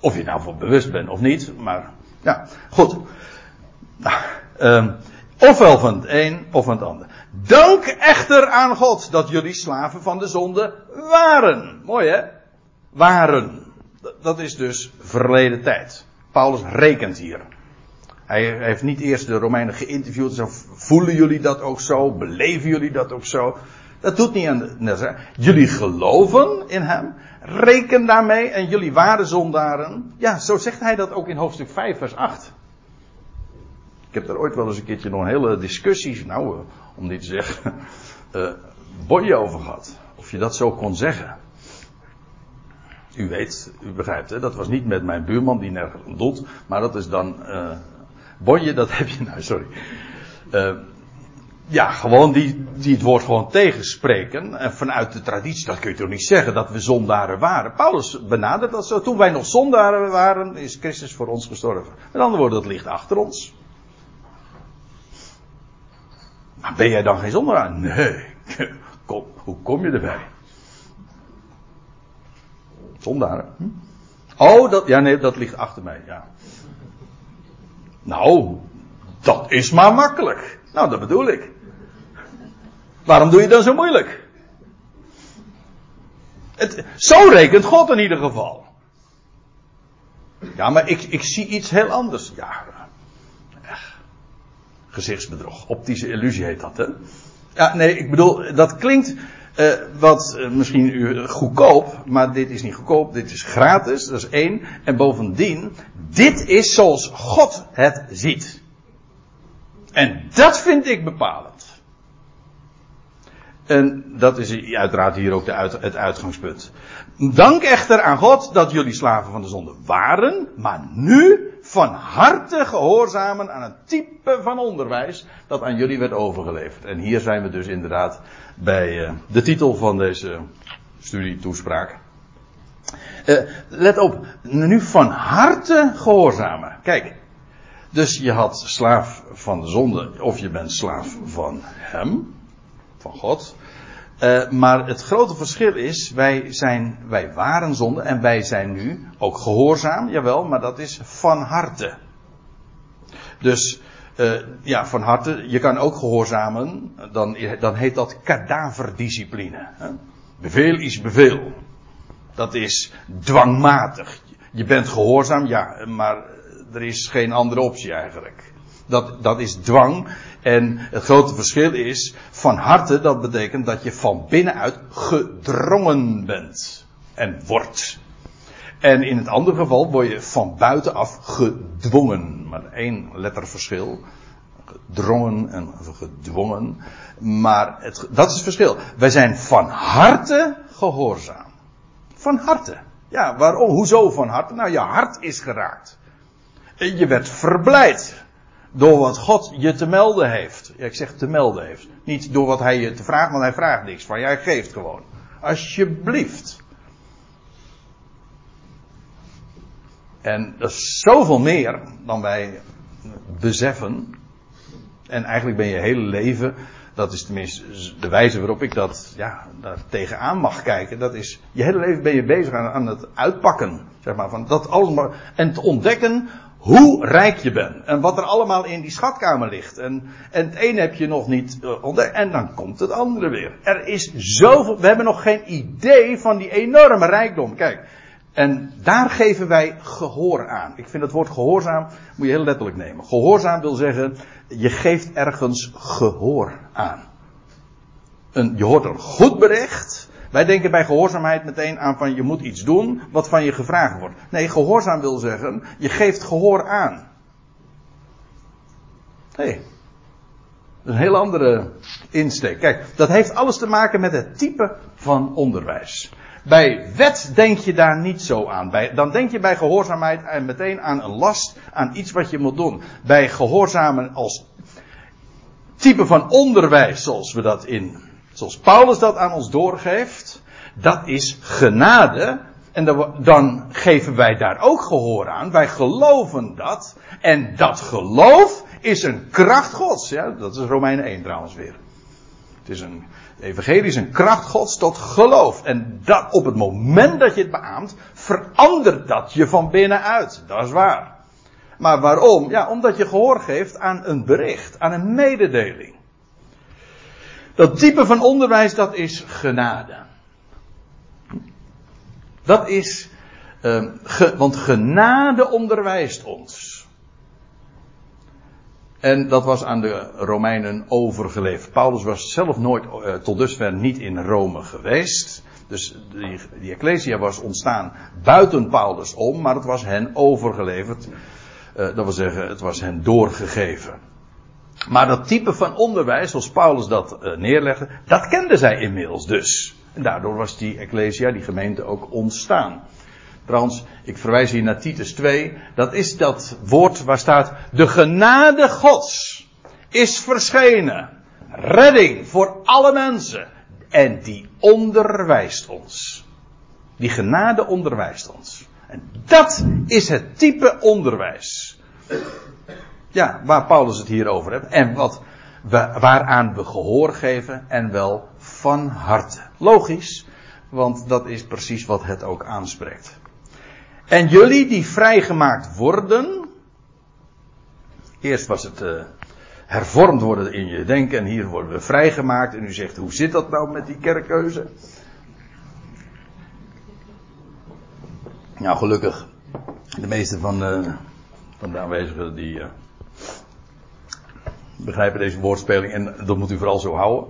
Of je nou voor bewust bent of niet, maar ja, goed. Nou, Um, ofwel van het een of van het ander. Dank echter aan God dat jullie slaven van de zonde waren. Mooi hè? Waren. Dat is dus verleden tijd. Paulus rekent hier. Hij heeft niet eerst de Romeinen geïnterviewd. Zo, voelen jullie dat ook zo? Beleven jullie dat ook zo? Dat doet niet aan de. Jullie geloven in hem. Reken daarmee. En jullie waren zondaren. Ja, zo zegt hij dat ook in hoofdstuk 5, vers 8. Ik heb daar ooit wel eens een keertje nog een hele discussie, nou, uh, om niet te zeggen, uh, over gehad. Of je dat zo kon zeggen. U weet, u begrijpt, hè, dat was niet met mijn buurman die nergens doet, maar dat is dan, uh, bonje, dat heb je, nou, sorry. ja, gewoon die, die het woord gewoon tegenspreken. En vanuit de traditie, dat kun je toch niet zeggen, dat we zondaren waren. Paulus benadert dat zo. Toen wij nog zondaren waren, is Christus voor ons gestorven. Met andere woorden, dat ligt achter ons. Maar ben jij dan geen zondaar? Nee. Kom, hoe kom je erbij? Zondaar. Hm? Oh, dat, ja, nee, dat ligt achter mij, ja. Nou, dat is maar makkelijk. Nou, dat bedoel ik. Waarom doe je dan zo moeilijk? Het, zo rekent God in ieder geval. Ja, maar ik, ik zie iets heel anders. Ja, gezichtsbedrog. Optische illusie heet dat, hè? Ja, nee, ik bedoel, dat klinkt uh, wat uh, misschien u goedkoop, maar dit is niet goedkoop, dit is gratis, dat is één. En bovendien, dit is zoals God het ziet. En dat vind ik bepalend. En dat is uiteraard hier ook de het uitgangspunt. Dank echter aan God dat jullie slaven van de zonde waren, maar nu van harte gehoorzamen aan het type van onderwijs dat aan jullie werd overgeleverd. En hier zijn we dus inderdaad bij uh, de titel van deze studietoespraak. Uh, let op, nu van harte gehoorzamen. Kijk, dus je had slaaf van de zonde of je bent slaaf van hem, van God. Uh, maar het grote verschil is, wij, zijn, wij waren zonde en wij zijn nu ook gehoorzaam, jawel, maar dat is van harte. Dus uh, ja, van harte, je kan ook gehoorzamen, dan, dan heet dat kadaverdiscipline. Hè? Bevel is bevel. Dat is dwangmatig. Je bent gehoorzaam, ja, maar er is geen andere optie eigenlijk. Dat, dat is dwang. En het grote verschil is, van harte, dat betekent dat je van binnenuit gedrongen bent. En wordt. En in het andere geval word je van buitenaf gedwongen. Maar één letterverschil. Gedrongen en gedwongen. Maar het, dat is het verschil. Wij zijn van harte gehoorzaam. Van harte. Ja, waarom? Hoezo van harte? Nou, je hart is geraakt. Je werd verblijd. Door wat God je te melden heeft. Ja, ik zeg te melden heeft. Niet door wat hij je te vragen, want hij vraagt niks van. Jij geeft gewoon. Alsjeblieft. En dat is zoveel meer dan wij beseffen. En eigenlijk ben je hele leven, dat is tenminste de wijze waarop ik dat, ja, daar tegenaan mag kijken. Dat is, je hele leven ben je bezig aan, aan het uitpakken. Zeg maar, van dat allemaal. En te ontdekken hoe rijk je bent. En wat er allemaal in die schatkamer ligt. En, en het een heb je nog niet uh, ontdekt. En dan komt het andere weer. Er is zoveel. We hebben nog geen idee van die enorme rijkdom. Kijk. En daar geven wij gehoor aan. Ik vind het woord gehoorzaam, moet je heel letterlijk nemen. Gehoorzaam wil zeggen, je geeft ergens gehoor aan. Een, je hoort een goed bericht. Wij denken bij gehoorzaamheid meteen aan van je moet iets doen wat van je gevraagd wordt. Nee, gehoorzaam wil zeggen, je geeft gehoor aan. Nee. Dat is een heel andere insteek. Kijk, dat heeft alles te maken met het type van onderwijs. Bij wet denk je daar niet zo aan. Bij, dan denk je bij gehoorzaamheid meteen aan een last, aan iets wat je moet doen. Bij gehoorzamen als type van onderwijs, zoals we dat in Zoals Paulus dat aan ons doorgeeft. Dat is genade. En dan geven wij daar ook gehoor aan. Wij geloven dat. En dat geloof is een kracht gods. Ja, dat is Romeinen 1 trouwens weer. Het is een, evangelie is een kracht gods tot geloof. En dat op het moment dat je het beaamt, verandert dat je van binnenuit. Dat is waar. Maar waarom? Ja, omdat je gehoor geeft aan een bericht, aan een mededeling. Dat type van onderwijs, dat is genade. Dat is, uh, ge, want genade onderwijst ons. En dat was aan de Romeinen overgeleverd. Paulus was zelf nooit uh, tot dusver niet in Rome geweest. Dus die, Ecclesia was ontstaan buiten Paulus om, maar het was hen overgeleverd. Uh, dat wil zeggen, het was hen doorgegeven. Maar dat type van onderwijs, zoals Paulus dat uh, neerlegde, dat kenden zij inmiddels dus. En daardoor was die Ecclesia, die gemeente, ook ontstaan. Trouwens, ik verwijs hier naar Titus 2. Dat is dat woord waar staat: De genade Gods is verschenen. Redding voor alle mensen. En die onderwijst ons. Die genade onderwijst ons. En dat is het type onderwijs. Ja, waar Paulus het hier over heeft. En wat waaraan we gehoor geven en wel van harte. Logisch, want dat is precies wat het ook aanspreekt. En jullie die vrijgemaakt worden. Eerst was het uh, hervormd worden in je denken en hier worden we vrijgemaakt. En u zegt, hoe zit dat nou met die kerkkeuze? Nou, gelukkig, de meeste van de, van aanwezigen die uh, begrijpen deze woordspeling en dat moet u vooral zo houden.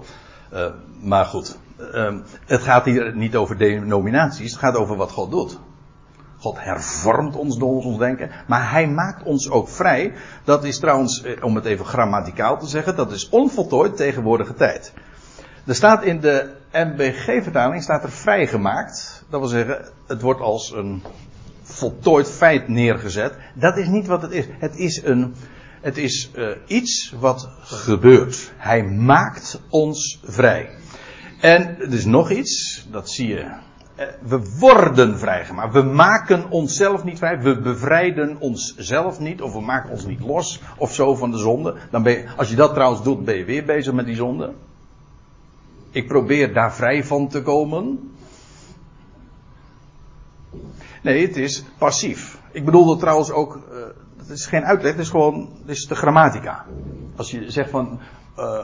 Uh, maar goed, uh, het gaat hier niet over denominaties, het gaat over wat God doet. God hervormt ons door ons denken, maar hij maakt ons ook vrij. Dat is trouwens, eh, om het even grammaticaal te zeggen, dat is onvoltooid tegenwoordige tijd. Er staat in de MBG-vertaling staat er vrijgemaakt. Dat wil zeggen, het wordt als een voltooid feit neergezet. Dat is niet wat het is. Het is een, het is uh, iets wat gebeurt. Hij maakt ons vrij. En er is nog iets, dat zie je. Eh, we worden vrijgemaakt. We maken onszelf niet vrij. We bevrijden onszelf niet. Of we maken ons niet los of zo van de zonde. Dan ben je, als je dat trouwens doet, ben je weer bezig met die zonde. Ik probeer daar vrij van te komen. Nee, het is passief. Ik bedoel trouwens ook. Uh, het is geen uitleg, het is gewoon. Is de grammatica. Als je zegt van. Uh,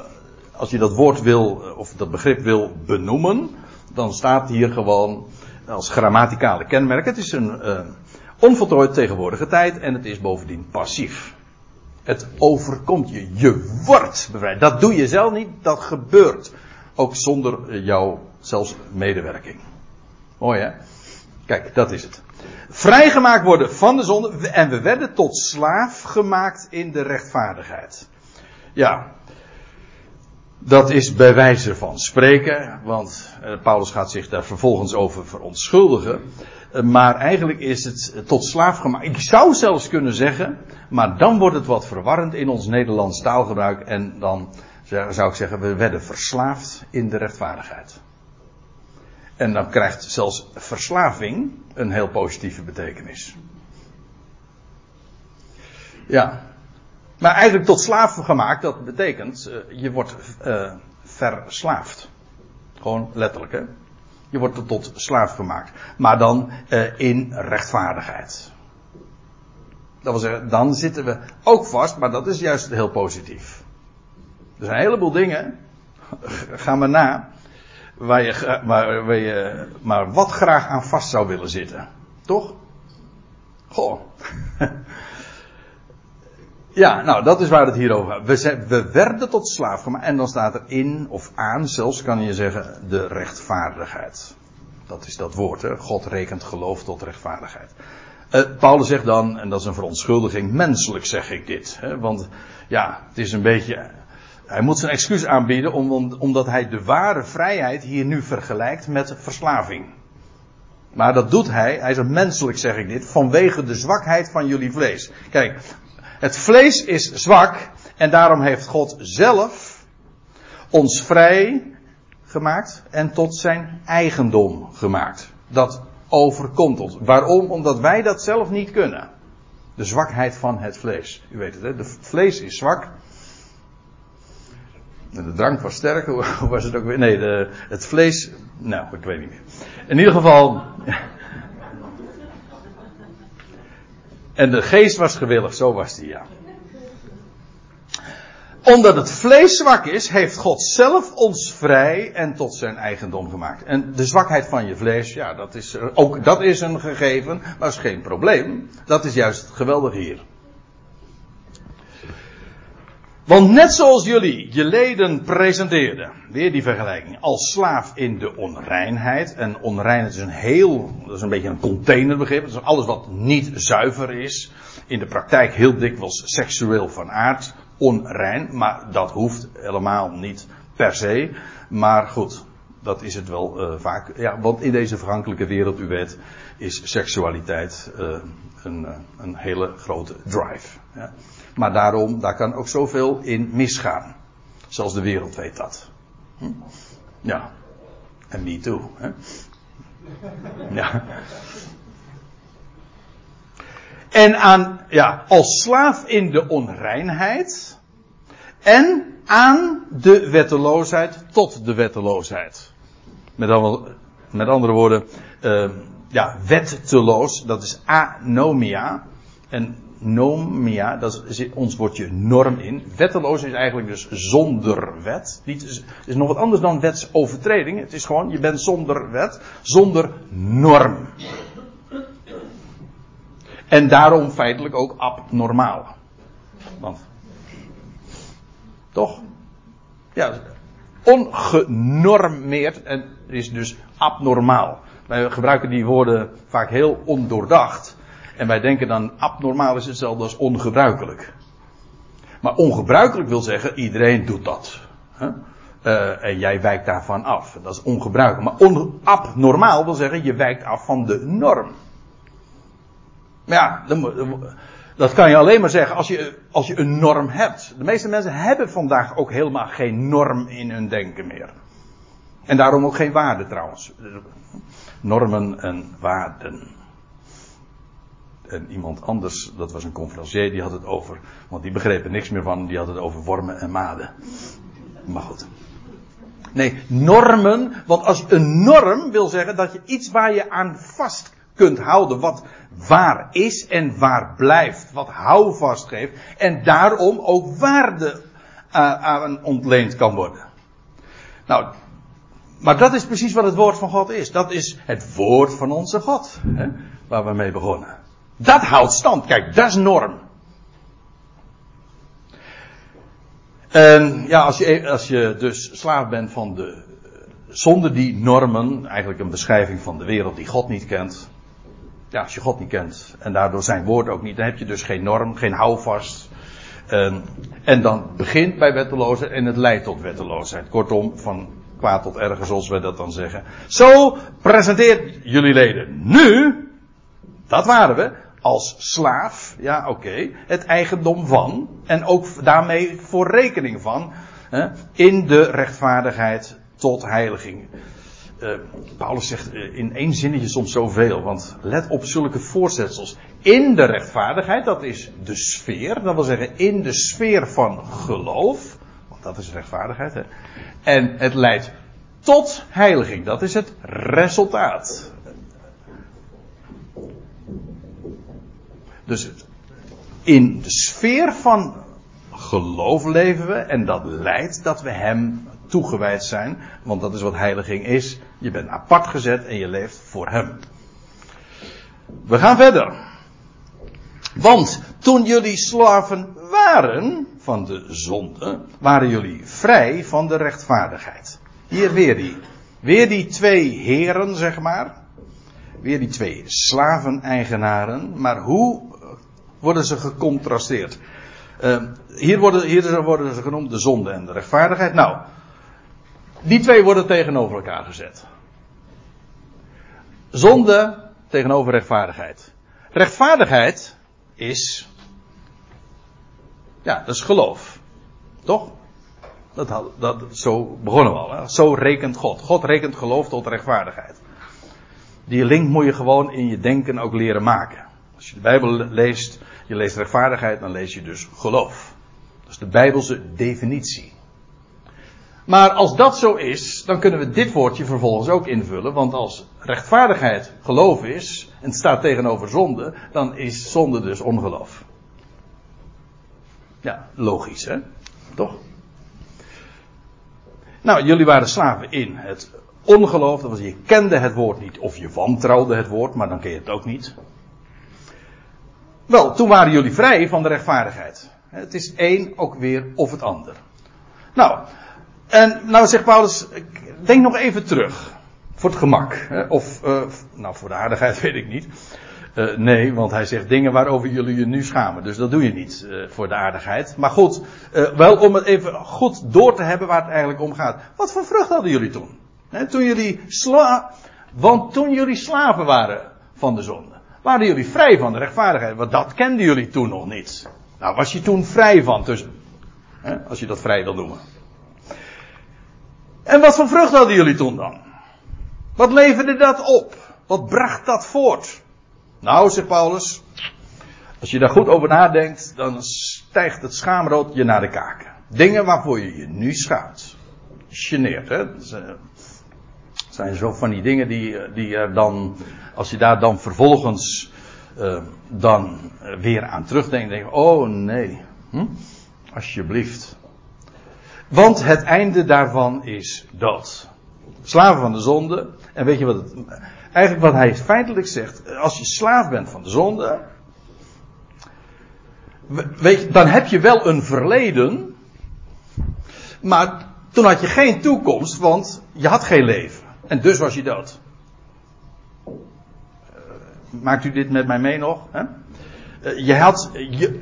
als je dat woord wil, eh, of dat begrip wil benoemen. Dan staat hier gewoon als grammaticale kenmerk. Het is een uh, onvoltooid tegenwoordige tijd en het is bovendien passief. Het overkomt je. Je wordt bevrijd. Dat doe je zelf niet, dat gebeurt. Ook zonder jouw zelfs medewerking. Mooi hè? Kijk, dat is het. Vrijgemaakt worden van de zonde en we werden tot slaaf gemaakt in de rechtvaardigheid. Ja, dat is bij wijze van spreken, want eh, Paulus gaat zich daar vervolgens over verontschuldigen. Eh, maar eigenlijk is het tot slaaf gemaakt. Ik zou zelfs kunnen zeggen, maar dan wordt het wat verwarrend in ons Nederlands taalgebruik. En dan zou ik zeggen, we werden verslaafd in de rechtvaardigheid. En dan krijgt zelfs verslaving een heel positieve betekenis. Ja. Maar eigenlijk tot slaaf gemaakt, dat betekent, uh, je wordt uh, verslaafd. Gewoon letterlijk, hè. Je wordt tot slaaf gemaakt. Maar dan uh, in rechtvaardigheid. Dat wil zeggen, dan zitten we ook vast, maar dat is juist heel positief. Er zijn een heleboel dingen, ga maar na, waar je, waar, waar je maar wat graag aan vast zou willen zitten. Toch? Goh. ja, nou, dat is waar het hier over gaat. We, we werden tot slaaf gemaakt. En dan staat er in of aan, zelfs kan je zeggen, de rechtvaardigheid. Dat is dat woord, hè? God rekent geloof tot rechtvaardigheid. Uh, Paulus zegt dan, en dat is een verontschuldiging, menselijk zeg ik dit. Hè? Want ja, het is een beetje hij moet zijn excuus aanbieden omdat hij de ware vrijheid hier nu vergelijkt met verslaving. Maar dat doet hij, hij zegt menselijk zeg ik dit, vanwege de zwakheid van jullie vlees. Kijk, het vlees is zwak en daarom heeft God zelf ons vrij gemaakt en tot zijn eigendom gemaakt. Dat overkomt ons. Waarom? Omdat wij dat zelf niet kunnen. De zwakheid van het vlees. U weet het, hè? De vlees is zwak. De drank was sterk, hoe was het ook weer? Nee, de, het vlees. Nou, ik weet niet meer. In ieder geval. En de geest was gewillig, zo was die, ja. Omdat het vlees zwak is, heeft God zelf ons vrij en tot zijn eigendom gemaakt. En de zwakheid van je vlees, ja, dat is, ook dat is een gegeven, maar is geen probleem. Dat is juist het geweldige hier. Want net zoals jullie je leden presenteerden, weer die vergelijking, als slaaf in de onreinheid. En onreinheid is een heel, dat is een beetje een containerbegrip. Dat is alles wat niet zuiver is. In de praktijk heel dikwijls seksueel van aard, onrein. Maar dat hoeft helemaal niet per se. Maar goed, dat is het wel uh, vaak. Ja, want in deze vergankelijke wereld, u weet, is seksualiteit uh, een, uh, een hele grote drive. Ja. Maar daarom, daar kan ook zoveel in misgaan. Zelfs de wereld weet dat. Hm? Ja. En me too. Hè? Ja. En aan, ja, als slaaf in de onreinheid. En aan de wetteloosheid tot de wetteloosheid. Met, met andere woorden, uh, ja, wetteloos, dat is anomia. En anomia, dat is ons woordje norm in. Wetteloos is eigenlijk dus zonder wet. Het is, is nog wat anders dan wetsovertreding. Het is gewoon, je bent zonder wet, zonder norm. En daarom feitelijk ook abnormaal. Want, toch? Ja, ongenormeerd en is dus abnormaal. Wij gebruiken die woorden vaak heel ondoordacht. En wij denken dan abnormaal is hetzelfde als ongebruikelijk. Maar ongebruikelijk wil zeggen, iedereen doet dat. Uh, en jij wijkt daarvan af. Dat is ongebruikelijk. Maar abnormaal wil zeggen, je wijkt af van de norm. Maar ja, dat kan je alleen maar zeggen als je, als je een norm hebt. De meeste mensen hebben vandaag ook helemaal geen norm in hun denken meer. En daarom ook geen waarde trouwens. Normen en waarden. En iemand anders, dat was een conferencier, die had het over, want die begreep er niks meer van, die had het over wormen en maden. Maar goed. Nee, normen, want als een norm wil zeggen dat je iets waar je aan vast kunt houden, wat waar is en waar blijft, wat houvast geeft en daarom ook waarde aan ontleend kan worden. Nou, maar dat is precies wat het woord van God is. Dat is het woord van onze God, hè, waar we mee begonnen. Dat houdt stand. Kijk, dat is norm. En ja, als je, als je dus slaaf bent van de, zonder die normen, eigenlijk een beschrijving van de wereld die God niet kent. Ja, als je God niet kent en daardoor zijn woord ook niet, dan heb je dus geen norm, geen houvast. En, en dan begint bij wetteloosheid en het leidt tot wetteloosheid. Kortom, van kwaad tot erger, zoals wij dat dan zeggen. Zo presenteert jullie leden nu, dat waren we, als slaaf, ja oké, het eigendom van, en ook daarmee voor rekening van, hè, in de rechtvaardigheid tot heiliging. Uh, Paulus zegt uh, in één zinnetje soms zoveel, want let op zulke voorzetsels. In de rechtvaardigheid, dat is de sfeer, dat wil zeggen in de sfeer van geloof, want dat is rechtvaardigheid, hè. En het leidt tot heiliging, dat is het resultaat. Dus in de sfeer van geloof leven we en dat leidt dat we Hem toegewijd zijn, want dat is wat heiliging is. Je bent apart gezet en je leeft voor Hem. We gaan verder. Want toen jullie slaven waren van de zonde, waren jullie vrij van de rechtvaardigheid. Hier weer die. Weer die twee heren, zeg maar. Weer die twee slaven-eigenaren. Maar hoe worden ze gecontrasteerd? Uh, hier, worden, hier worden ze genoemd de zonde en de rechtvaardigheid. Nou, die twee worden tegenover elkaar gezet. Zonde tegenover rechtvaardigheid. Rechtvaardigheid is. Ja, dat is geloof. Toch? Dat, dat, zo begonnen we al. Hè? Zo rekent God. God rekent geloof tot rechtvaardigheid. Die link moet je gewoon in je denken ook leren maken. Als je de Bijbel leest, je leest rechtvaardigheid, dan lees je dus geloof. Dat is de Bijbelse definitie. Maar als dat zo is, dan kunnen we dit woordje vervolgens ook invullen. Want als rechtvaardigheid geloof is, en het staat tegenover zonde, dan is zonde dus ongeloof. Ja, logisch hè? Toch? Nou, jullie waren slaven in het ongeloof. Dat was, je kende het woord niet. Of je wantrouwde het woord, maar dan ken je het ook niet. Wel, toen waren jullie vrij van de rechtvaardigheid. Het is één ook weer of het ander. Nou, en nou zegt Paulus, denk nog even terug. Voor het gemak. Of, uh, nou voor de aardigheid weet ik niet. Uh, nee, want hij zegt dingen waarover jullie je nu schamen. Dus dat doe je niet uh, voor de aardigheid. Maar goed, wel om het even goed door te hebben waar het eigenlijk om gaat. Wat voor vrucht hadden jullie toen? Toen jullie sla want toen jullie slaven waren van de zonde waren jullie vrij van de rechtvaardigheid. Want dat kenden jullie toen nog niet. Nou, was je toen vrij van, hè, als je dat vrij wil noemen. En wat voor vrucht hadden jullie toen dan? Wat leverde dat op? Wat bracht dat voort? Nou, zegt Paulus, als je daar goed over nadenkt, dan stijgt het schaamrood je naar de kaken. Dingen waarvoor je je nu schaamt. Geneerd, hè? Zijn zo van die dingen die, die er dan, als je daar dan vervolgens uh, dan weer aan terugdenken. Denk, oh nee, hm? alsjeblieft. Want het einde daarvan is dood. Slaven van de zonde. En weet je wat het. Eigenlijk wat hij feitelijk zegt. Als je slaaf bent van de zonde. Weet je, dan heb je wel een verleden. Maar toen had je geen toekomst, want je had geen leven. En dus was je dood. Maakt u dit met mij mee nog? Hè? Eh, je had je,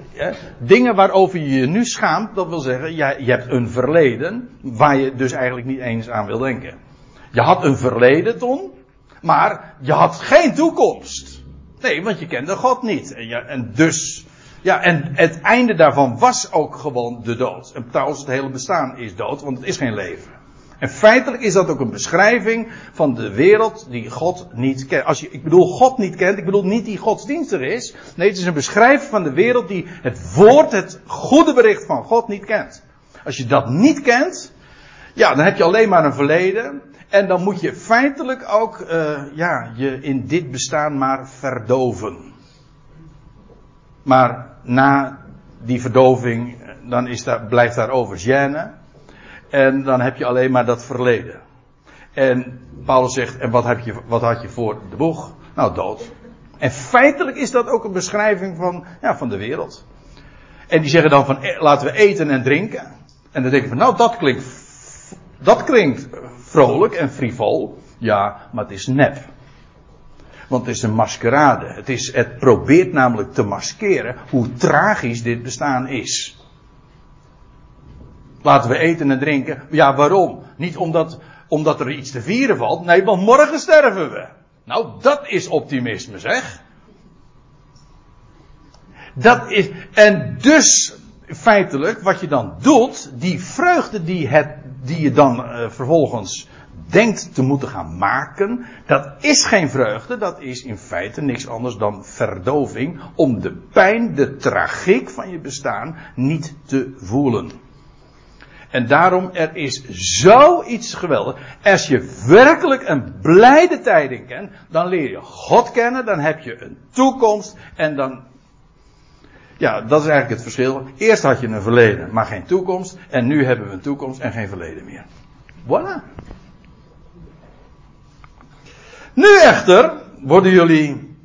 dingen waarover je je nu schaamt, dat wil zeggen, je, je hebt een verleden waar je dus eigenlijk niet eens aan wil denken. Je had een verleden toen, maar je had geen toekomst. Nee, want je kende God niet. En, en dus, ja, en het einde daarvan was ook gewoon de dood. En trouwens, het hele bestaan is dood, want het is geen leven. En feitelijk is dat ook een beschrijving van de wereld die God niet kent. Als je, ik bedoel God niet kent, ik bedoel niet die godsdienstig is. Nee, het is een beschrijving van de wereld die het woord, het goede bericht van God niet kent. Als je dat niet kent, ja, dan heb je alleen maar een verleden. En dan moet je feitelijk ook, uh, ja, je in dit bestaan maar verdoven. Maar na die verdoving, dan is daar, blijft daar over. En dan heb je alleen maar dat verleden. En Paulus zegt, en wat, heb je, wat had je voor de boeg? Nou, dood. En feitelijk is dat ook een beschrijving van, ja, van de wereld. En die zeggen dan van, eh, laten we eten en drinken. En dan denk je van, nou, dat klinkt, dat klinkt vrolijk en frivol. Ja, maar het is nep. Want het is een maskerade. Het, is, het probeert namelijk te maskeren hoe tragisch dit bestaan is. Laten we eten en drinken. Ja, waarom? Niet omdat, omdat er iets te vieren valt. Nee, want morgen sterven we. Nou, dat is optimisme, zeg. Dat is, en dus, feitelijk, wat je dan doet, die vreugde die, het, die je dan uh, vervolgens denkt te moeten gaan maken, dat is geen vreugde, dat is in feite niks anders dan verdoving om de pijn, de tragiek van je bestaan niet te voelen. En daarom, er is zoiets geweldig. Als je werkelijk een blijde tijding kent, dan leer je God kennen, dan heb je een toekomst en dan. Ja, dat is eigenlijk het verschil. Eerst had je een verleden, maar geen toekomst. En nu hebben we een toekomst en geen verleden meer. Voilà. Nu echter worden jullie,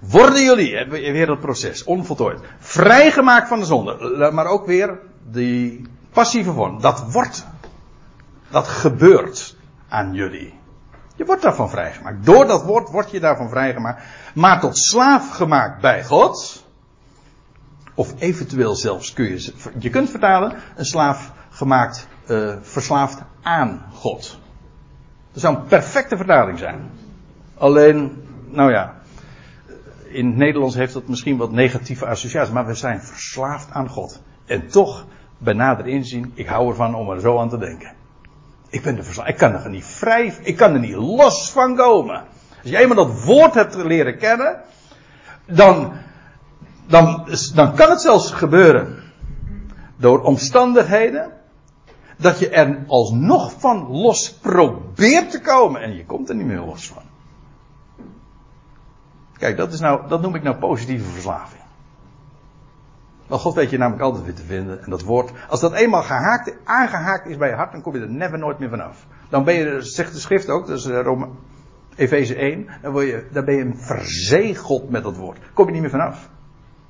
worden jullie, weer het proces, onvoltooid, vrijgemaakt van de zonde. Maar ook weer die Passieve vorm. Dat wordt. Dat gebeurt aan jullie. Je wordt daarvan vrijgemaakt. Door dat woord word je daarvan vrijgemaakt. Maar tot slaaf gemaakt bij God. Of eventueel zelfs kun je. Je kunt vertalen. Een slaaf gemaakt. Uh, verslaafd aan God. Dat zou een perfecte vertaling zijn. Alleen. Nou ja. In het Nederlands heeft dat misschien wat negatieve associaties. Maar we zijn verslaafd aan God. En toch bij nader inzien, ik hou ervan om er zo aan te denken. Ik ben er. Ik kan er niet vrij, ik kan er niet los van komen. Als je eenmaal dat woord hebt leren kennen, dan, dan, dan kan het zelfs gebeuren. Door omstandigheden. Dat je er alsnog van los probeert te komen. En je komt er niet meer los van. Kijk, dat, is nou, dat noem ik nou positieve verslaving. Want God weet je namelijk altijd weer te vinden. En dat woord, als dat eenmaal gehaakt, aangehaakt is bij je hart, dan kom je er never nooit meer vanaf. Dan ben je, zegt de schrift ook, dus Rome, Efeze 1, dan, word je, dan ben je verzegeld met dat woord. Kom je niet meer vanaf.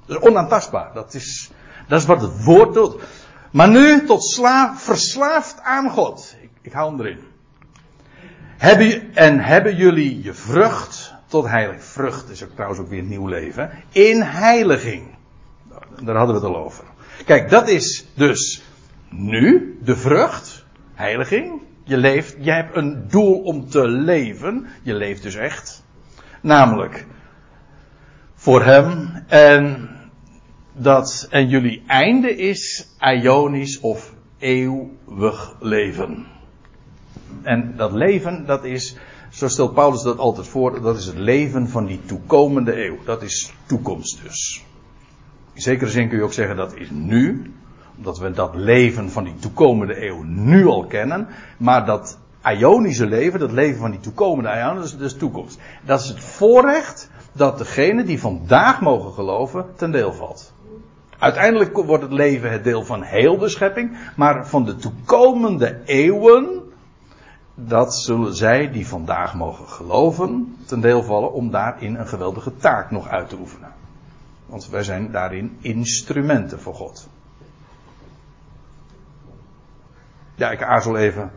Dat is onaantastbaar. Dat is, dat is wat het woord doet. Maar nu tot slaaf, verslaafd aan God. Ik, ik hou hem erin. En hebben jullie je vrucht tot heilig. Vrucht is ook trouwens ook weer nieuw leven. In heiliging. Daar hadden we het al over. Kijk, dat is dus nu de vrucht, heiliging. Je leeft, je hebt een doel om te leven. Je leeft dus echt. Namelijk voor hem. En dat, en jullie einde is ionisch of eeuwig leven. En dat leven, dat is, zo stelt Paulus dat altijd voor, dat is het leven van die toekomende eeuw. Dat is toekomst dus. In zekere zin kun je ook zeggen dat is nu. Omdat we dat leven van die toekomende eeuw nu al kennen. Maar dat Ionische leven, dat leven van die toekomende eeuw, dat is toekomst. Dat is het voorrecht dat degene die vandaag mogen geloven ten deel valt. Uiteindelijk wordt het leven het deel van heel de schepping, maar van de toekomende eeuwen, dat zullen zij die vandaag mogen geloven ten deel vallen om daarin een geweldige taak nog uit te oefenen. Want wij zijn daarin instrumenten voor God. Ja, ik aarzel even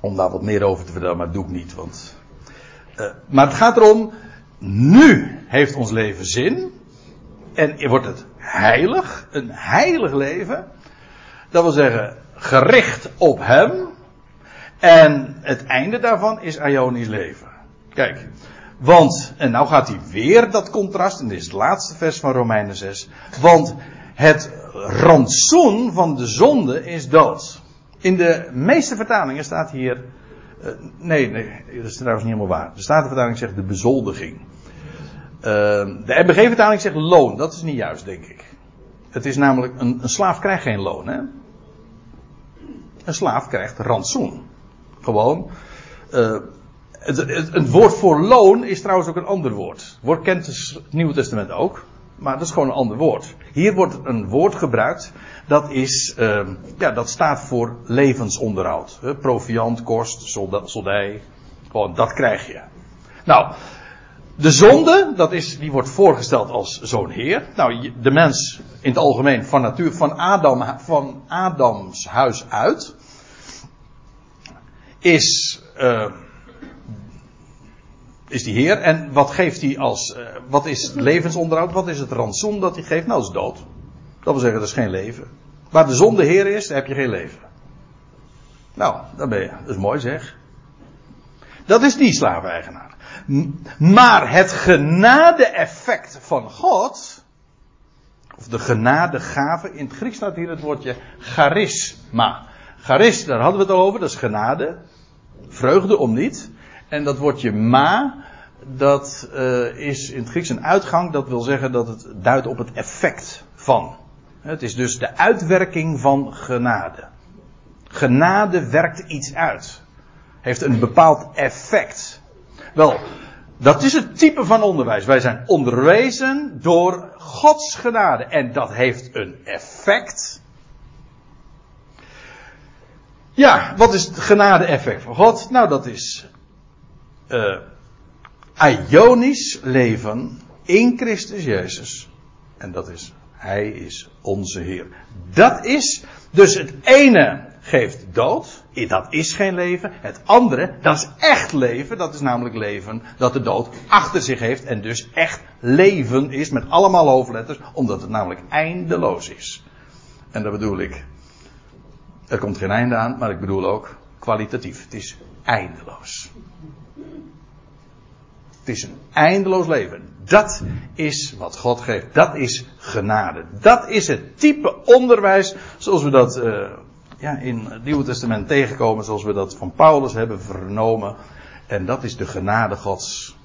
om daar wat meer over te vertellen, maar dat doe ik niet. Want, uh, maar het gaat erom, nu heeft ons leven zin. En wordt het heilig, een heilig leven. Dat wil zeggen, gericht op Hem. En het einde daarvan is Ionisch leven. Kijk, want, en nou gaat hij weer dat contrast, en dit is het laatste vers van Romeinen 6. Want het rantsoen van de zonde is dood. In de meeste vertalingen staat hier. Uh, nee, nee, dat is trouwens niet helemaal waar. De Statenvertaling zegt de bezoldiging. Uh, de MBG-vertaling zegt loon. Dat is niet juist, denk ik. Het is namelijk. Een, een slaaf krijgt geen loon, hè? Een slaaf krijgt rantsoen. Gewoon. Uh, het, woord voor loon is trouwens ook een ander woord. Woord kent het Nieuwe Testament ook. Maar dat is gewoon een ander woord. Hier wordt een woord gebruikt. Dat is, uh, ja, dat staat voor levensonderhoud. Hè? Proviant, kost, soldij. Gewoon, dat krijg je. Nou, de zonde, dat is, die wordt voorgesteld als zo'n heer. Nou, de mens in het algemeen van natuur, van, Adam, van Adams huis uit, is, uh, is die Heer. En wat geeft hij als. Uh, wat is levensonderhoud? Wat is het rantsoen dat hij geeft? Nou, dat is dood. Dat wil zeggen, dat is geen leven. Waar de zon de Heer is, heb je geen leven. Nou, dan ben je. Dat is mooi zeg. Dat is die slaven-eigenaar. Maar het genade-effect van God. Of de genadegave. In het Grieks staat hier het woordje charisma. Charis, daar hadden we het over. Dat is genade. Vreugde om niet. En dat woordje ma, dat uh, is in het Grieks een uitgang. Dat wil zeggen dat het duidt op het effect van. Het is dus de uitwerking van genade. Genade werkt iets uit. Heeft een bepaald effect. Wel, dat is het type van onderwijs. Wij zijn onderwezen door Gods genade. En dat heeft een effect. Ja, wat is het genade-effect van God? Nou, dat is uh, Ionisch leven in Christus Jezus. En dat is, Hij is onze Heer. Dat is, dus het ene geeft dood, dat is geen leven. Het andere, dat is echt leven, dat is namelijk leven dat de dood achter zich heeft en dus echt leven is met allemaal hoofdletters, omdat het namelijk eindeloos is. En dat bedoel ik, er komt geen einde aan, maar ik bedoel ook kwalitatief. Het is eindeloos. Het is een eindeloos leven. Dat is wat God geeft. Dat is genade. Dat is het type onderwijs zoals we dat uh, ja, in het Nieuwe Testament tegenkomen, zoals we dat van Paulus hebben vernomen. En dat is de genade Gods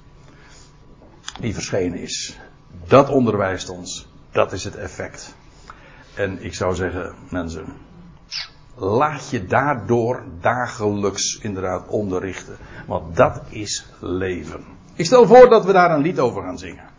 die verschenen is. Dat onderwijst ons. Dat is het effect. En ik zou zeggen, mensen, laat je daardoor dagelijks inderdaad onderrichten. Want dat is leven. Ik stel voor dat we daar een lied over gaan zingen.